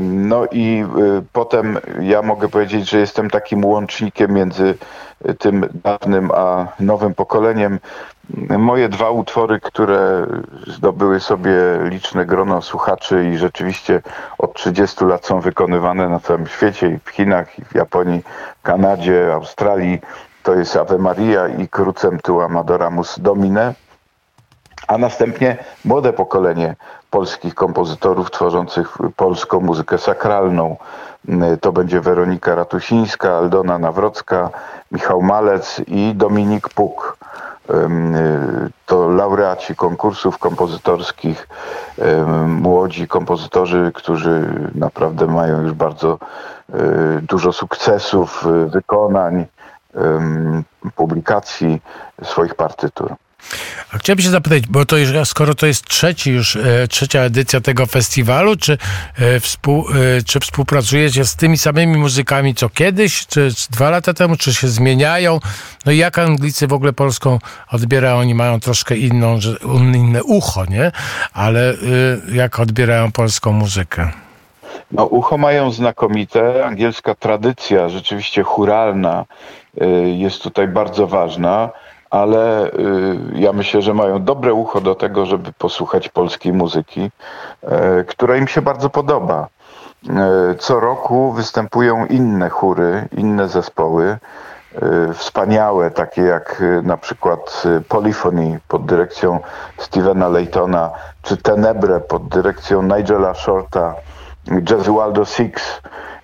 no i e, potem ja mogę powiedzieć, że jestem takim łącznikiem między tym dawnym a nowym pokoleniem. Moje dwa utwory, które zdobyły sobie liczne grono słuchaczy i rzeczywiście od 30 lat są wykonywane na całym świecie, i w Chinach, i w Japonii, Kanadzie, Australii, to jest Ave Maria i Crucem tu Amadoramus Domine a następnie młode pokolenie polskich kompozytorów tworzących polską muzykę sakralną. To będzie Weronika Ratusińska, Aldona Nawrocka, Michał Malec i Dominik Puk. To laureaci konkursów kompozytorskich, młodzi kompozytorzy, którzy naprawdę mają już bardzo e, dużo sukcesów, wykonań, publikacji swoich partytur. A chciałbym się zapytać, bo to już, skoro to jest trzeci już, e, trzecia edycja tego festiwalu, czy, e, współ, e, czy współpracujecie z tymi samymi muzykami co kiedyś, czy, czy dwa lata temu, czy się zmieniają? No i jak Anglicy w ogóle polską odbierają? Oni mają troszkę inną, inne ucho, nie? Ale jak odbierają polską muzykę? No, ucho mają znakomite, angielska tradycja, rzeczywiście churalna jest tutaj bardzo ważna ale ja myślę, że mają dobre ucho do tego, żeby posłuchać polskiej muzyki, która im się bardzo podoba. Co roku występują inne chóry, inne zespoły. Y, wspaniałe, takie jak y, na przykład y, Polyphony pod dyrekcją Stevena Laytona, czy Tenebre pod dyrekcją Nigela Shorta, Jesualdo Six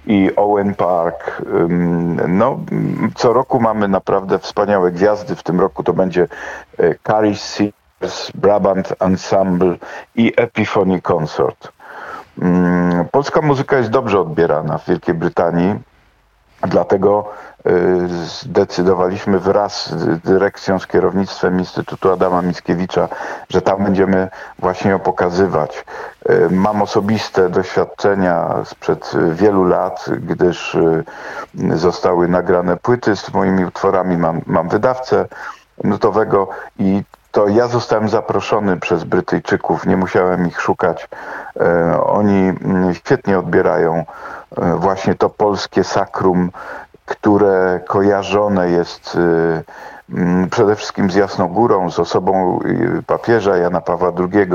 i Owen Park. No, co roku mamy naprawdę wspaniałe gwiazdy. W tym roku to będzie Carrie Sears, Brabant Ensemble i Epiphony Consort. Polska muzyka jest dobrze odbierana w Wielkiej Brytanii, dlatego zdecydowaliśmy wraz z dyrekcją, z kierownictwem Instytutu Adama Mickiewicza, że tam będziemy właśnie ją pokazywać. Y, mam osobiste doświadczenia sprzed wielu lat, gdyż y, zostały nagrane płyty z moimi utworami. Mam, mam wydawcę nutowego i to ja zostałem zaproszony przez Brytyjczyków, nie musiałem ich szukać. Oni mm, świetnie odbierają właśnie to polskie sakrum które kojarzone jest y, mm, przede wszystkim z Jasną Górą, z osobą y, papieża Jana Pawła II,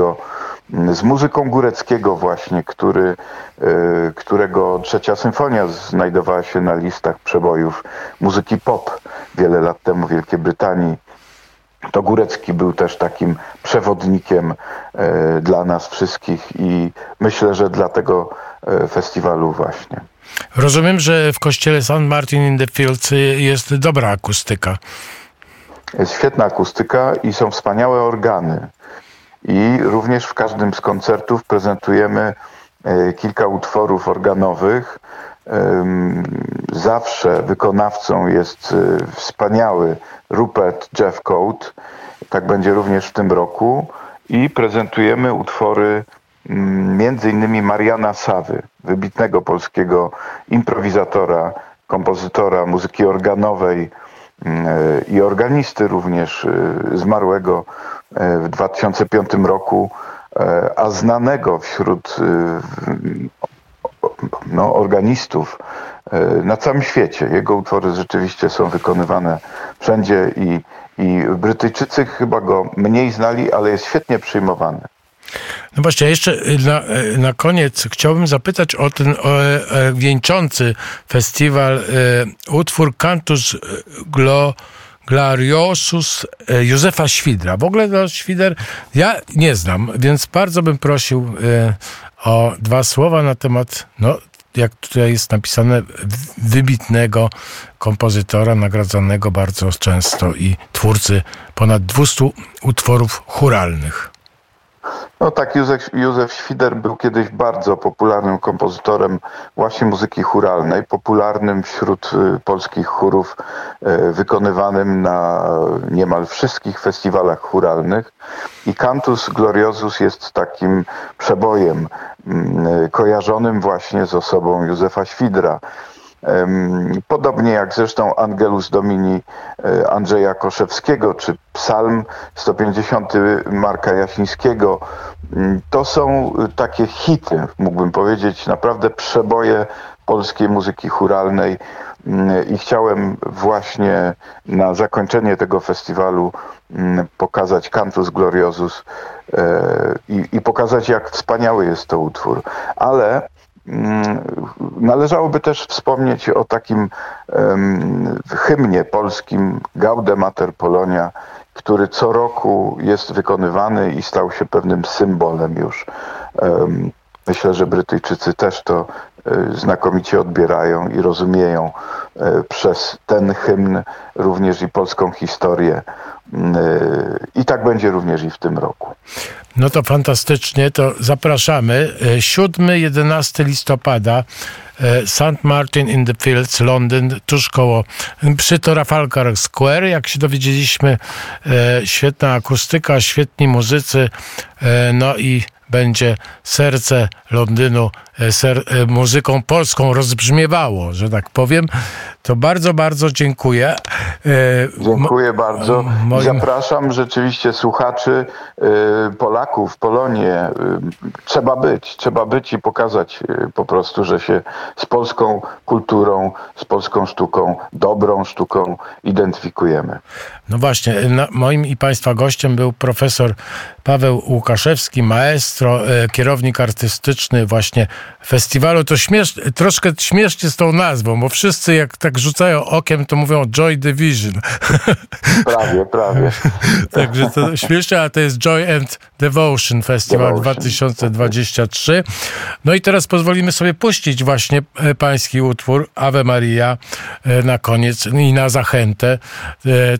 mm, z muzyką Góreckiego właśnie, który, y, którego trzecia symfonia znajdowała się na listach przebojów muzyki pop wiele lat temu w Wielkiej Brytanii. To Górecki był też takim przewodnikiem dla nas wszystkich i myślę, że dla tego festiwalu właśnie. Rozumiem, że w kościele St. Martin in the Fields jest dobra akustyka. Jest świetna akustyka i są wspaniałe organy. I również w każdym z koncertów prezentujemy e, kilka utworów organowych. Zawsze wykonawcą jest e, wspaniały Rupert Jeff Coate. Tak będzie również w tym roku. I prezentujemy utwory między innymi Mariana Sawy, wybitnego polskiego improwizatora, kompozytora muzyki organowej mm, i organisty również y, zmarłego y, w 2005 roku, a znanego wśród no, organistów na całym świecie. Jego utwory rzeczywiście są wykonywane wszędzie i, i Brytyjczycy chyba go mniej znali, ale jest świetnie przyjmowany. No właśnie, jeszcze y, na, y, na koniec chciałbym zapytać o ten o, e, wieńczący festiwal e, utwór Cantus Glo, Glariosus e, Józefa Świdra. W ogóle no, Świder ja nie znam, więc bardzo bym prosił o dwa słowa na temat, no jak tutaj jest napisane, wybitnego kompozytora, nagradzanego bardzo często i twórcy ponad 200 utworów churalnych. No tak, Józef, Józef Świder był kiedyś bardzo popularnym kompozytorem właśnie muzyki churalnej, popularnym wśród y, polskich chórów, y, wykonywanym na niemal wszystkich festiwalach churalnych. I Cantus Gloriosus jest takim przebojem, mm, kojarzonym właśnie z osobą Józefa Świdra. Podobnie jak zresztą Angelus Domini e, Andrzeja Koszewskiego, czy Psalm 150 Marka Jasińskiego. Mm, to są takie hity, mógłbym powiedzieć, naprawdę przeboje polskiej muzyki churalnej mm, i chciałem właśnie na zakończenie tego festiwalu mm, pokazać Cantus Gloriosus e, i, i pokazać, jak wspaniały jest to utwór. Ale należałoby też wspomnieć o takim um, hymnie polskim Gaude Mater Polonia, który co roku jest wykonywany i stał się pewnym symbolem już. Um, myślę, że Brytyjczycy też to znakomicie odbierają i rozumieją e, przez ten hymn również i polską historię. E, I tak będzie również i w tym roku. No to fantastycznie, to zapraszamy. 7-11 listopada St. Martin in the Fields, Londyn, tuż koło, przy Trafalgar Square. Jak się dowiedzieliśmy, świetna akustyka, świetni muzycy, no i będzie serce Londynu e, ser, e, muzyką polską rozbrzmiewało, że tak powiem. To bardzo, bardzo dziękuję. Dziękuję bardzo. Moim... Zapraszam rzeczywiście słuchaczy Polaków, Polonię. Trzeba być, trzeba być i pokazać po prostu, że się z polską kulturą, z polską sztuką, dobrą sztuką identyfikujemy. No właśnie, moim i Państwa gościem był profesor Paweł Łukaszewski, maestro, e, kierownik artystyczny właśnie festiwalu. To śmiesz, troszkę śmiesznie z tą nazwą, bo wszyscy jak tak rzucają okiem, to mówią Joy Division. Prawie, prawie. Także to śmieszne, a to jest Joy and Devotion Festival Devotion. 2023. No i teraz pozwolimy sobie puścić właśnie e, pański utwór Ave Maria e, na koniec i na zachętę.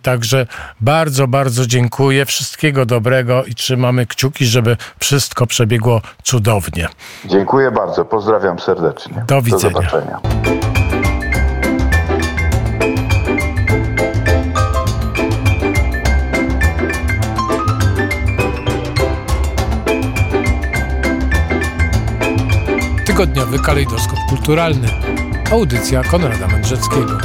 Także bardzo, bardzo dziękuję. Wszystkiego dobrego i trzymamy kciuki, żeby wszystko przebiegło cudownie. Dziękuję bardzo. Pozdrawiam serdecznie. Do widzenia. Do zobaczenia. Tygodniowy kalejdoskop kulturalny. Audycja Konrada Mędrzeckiego.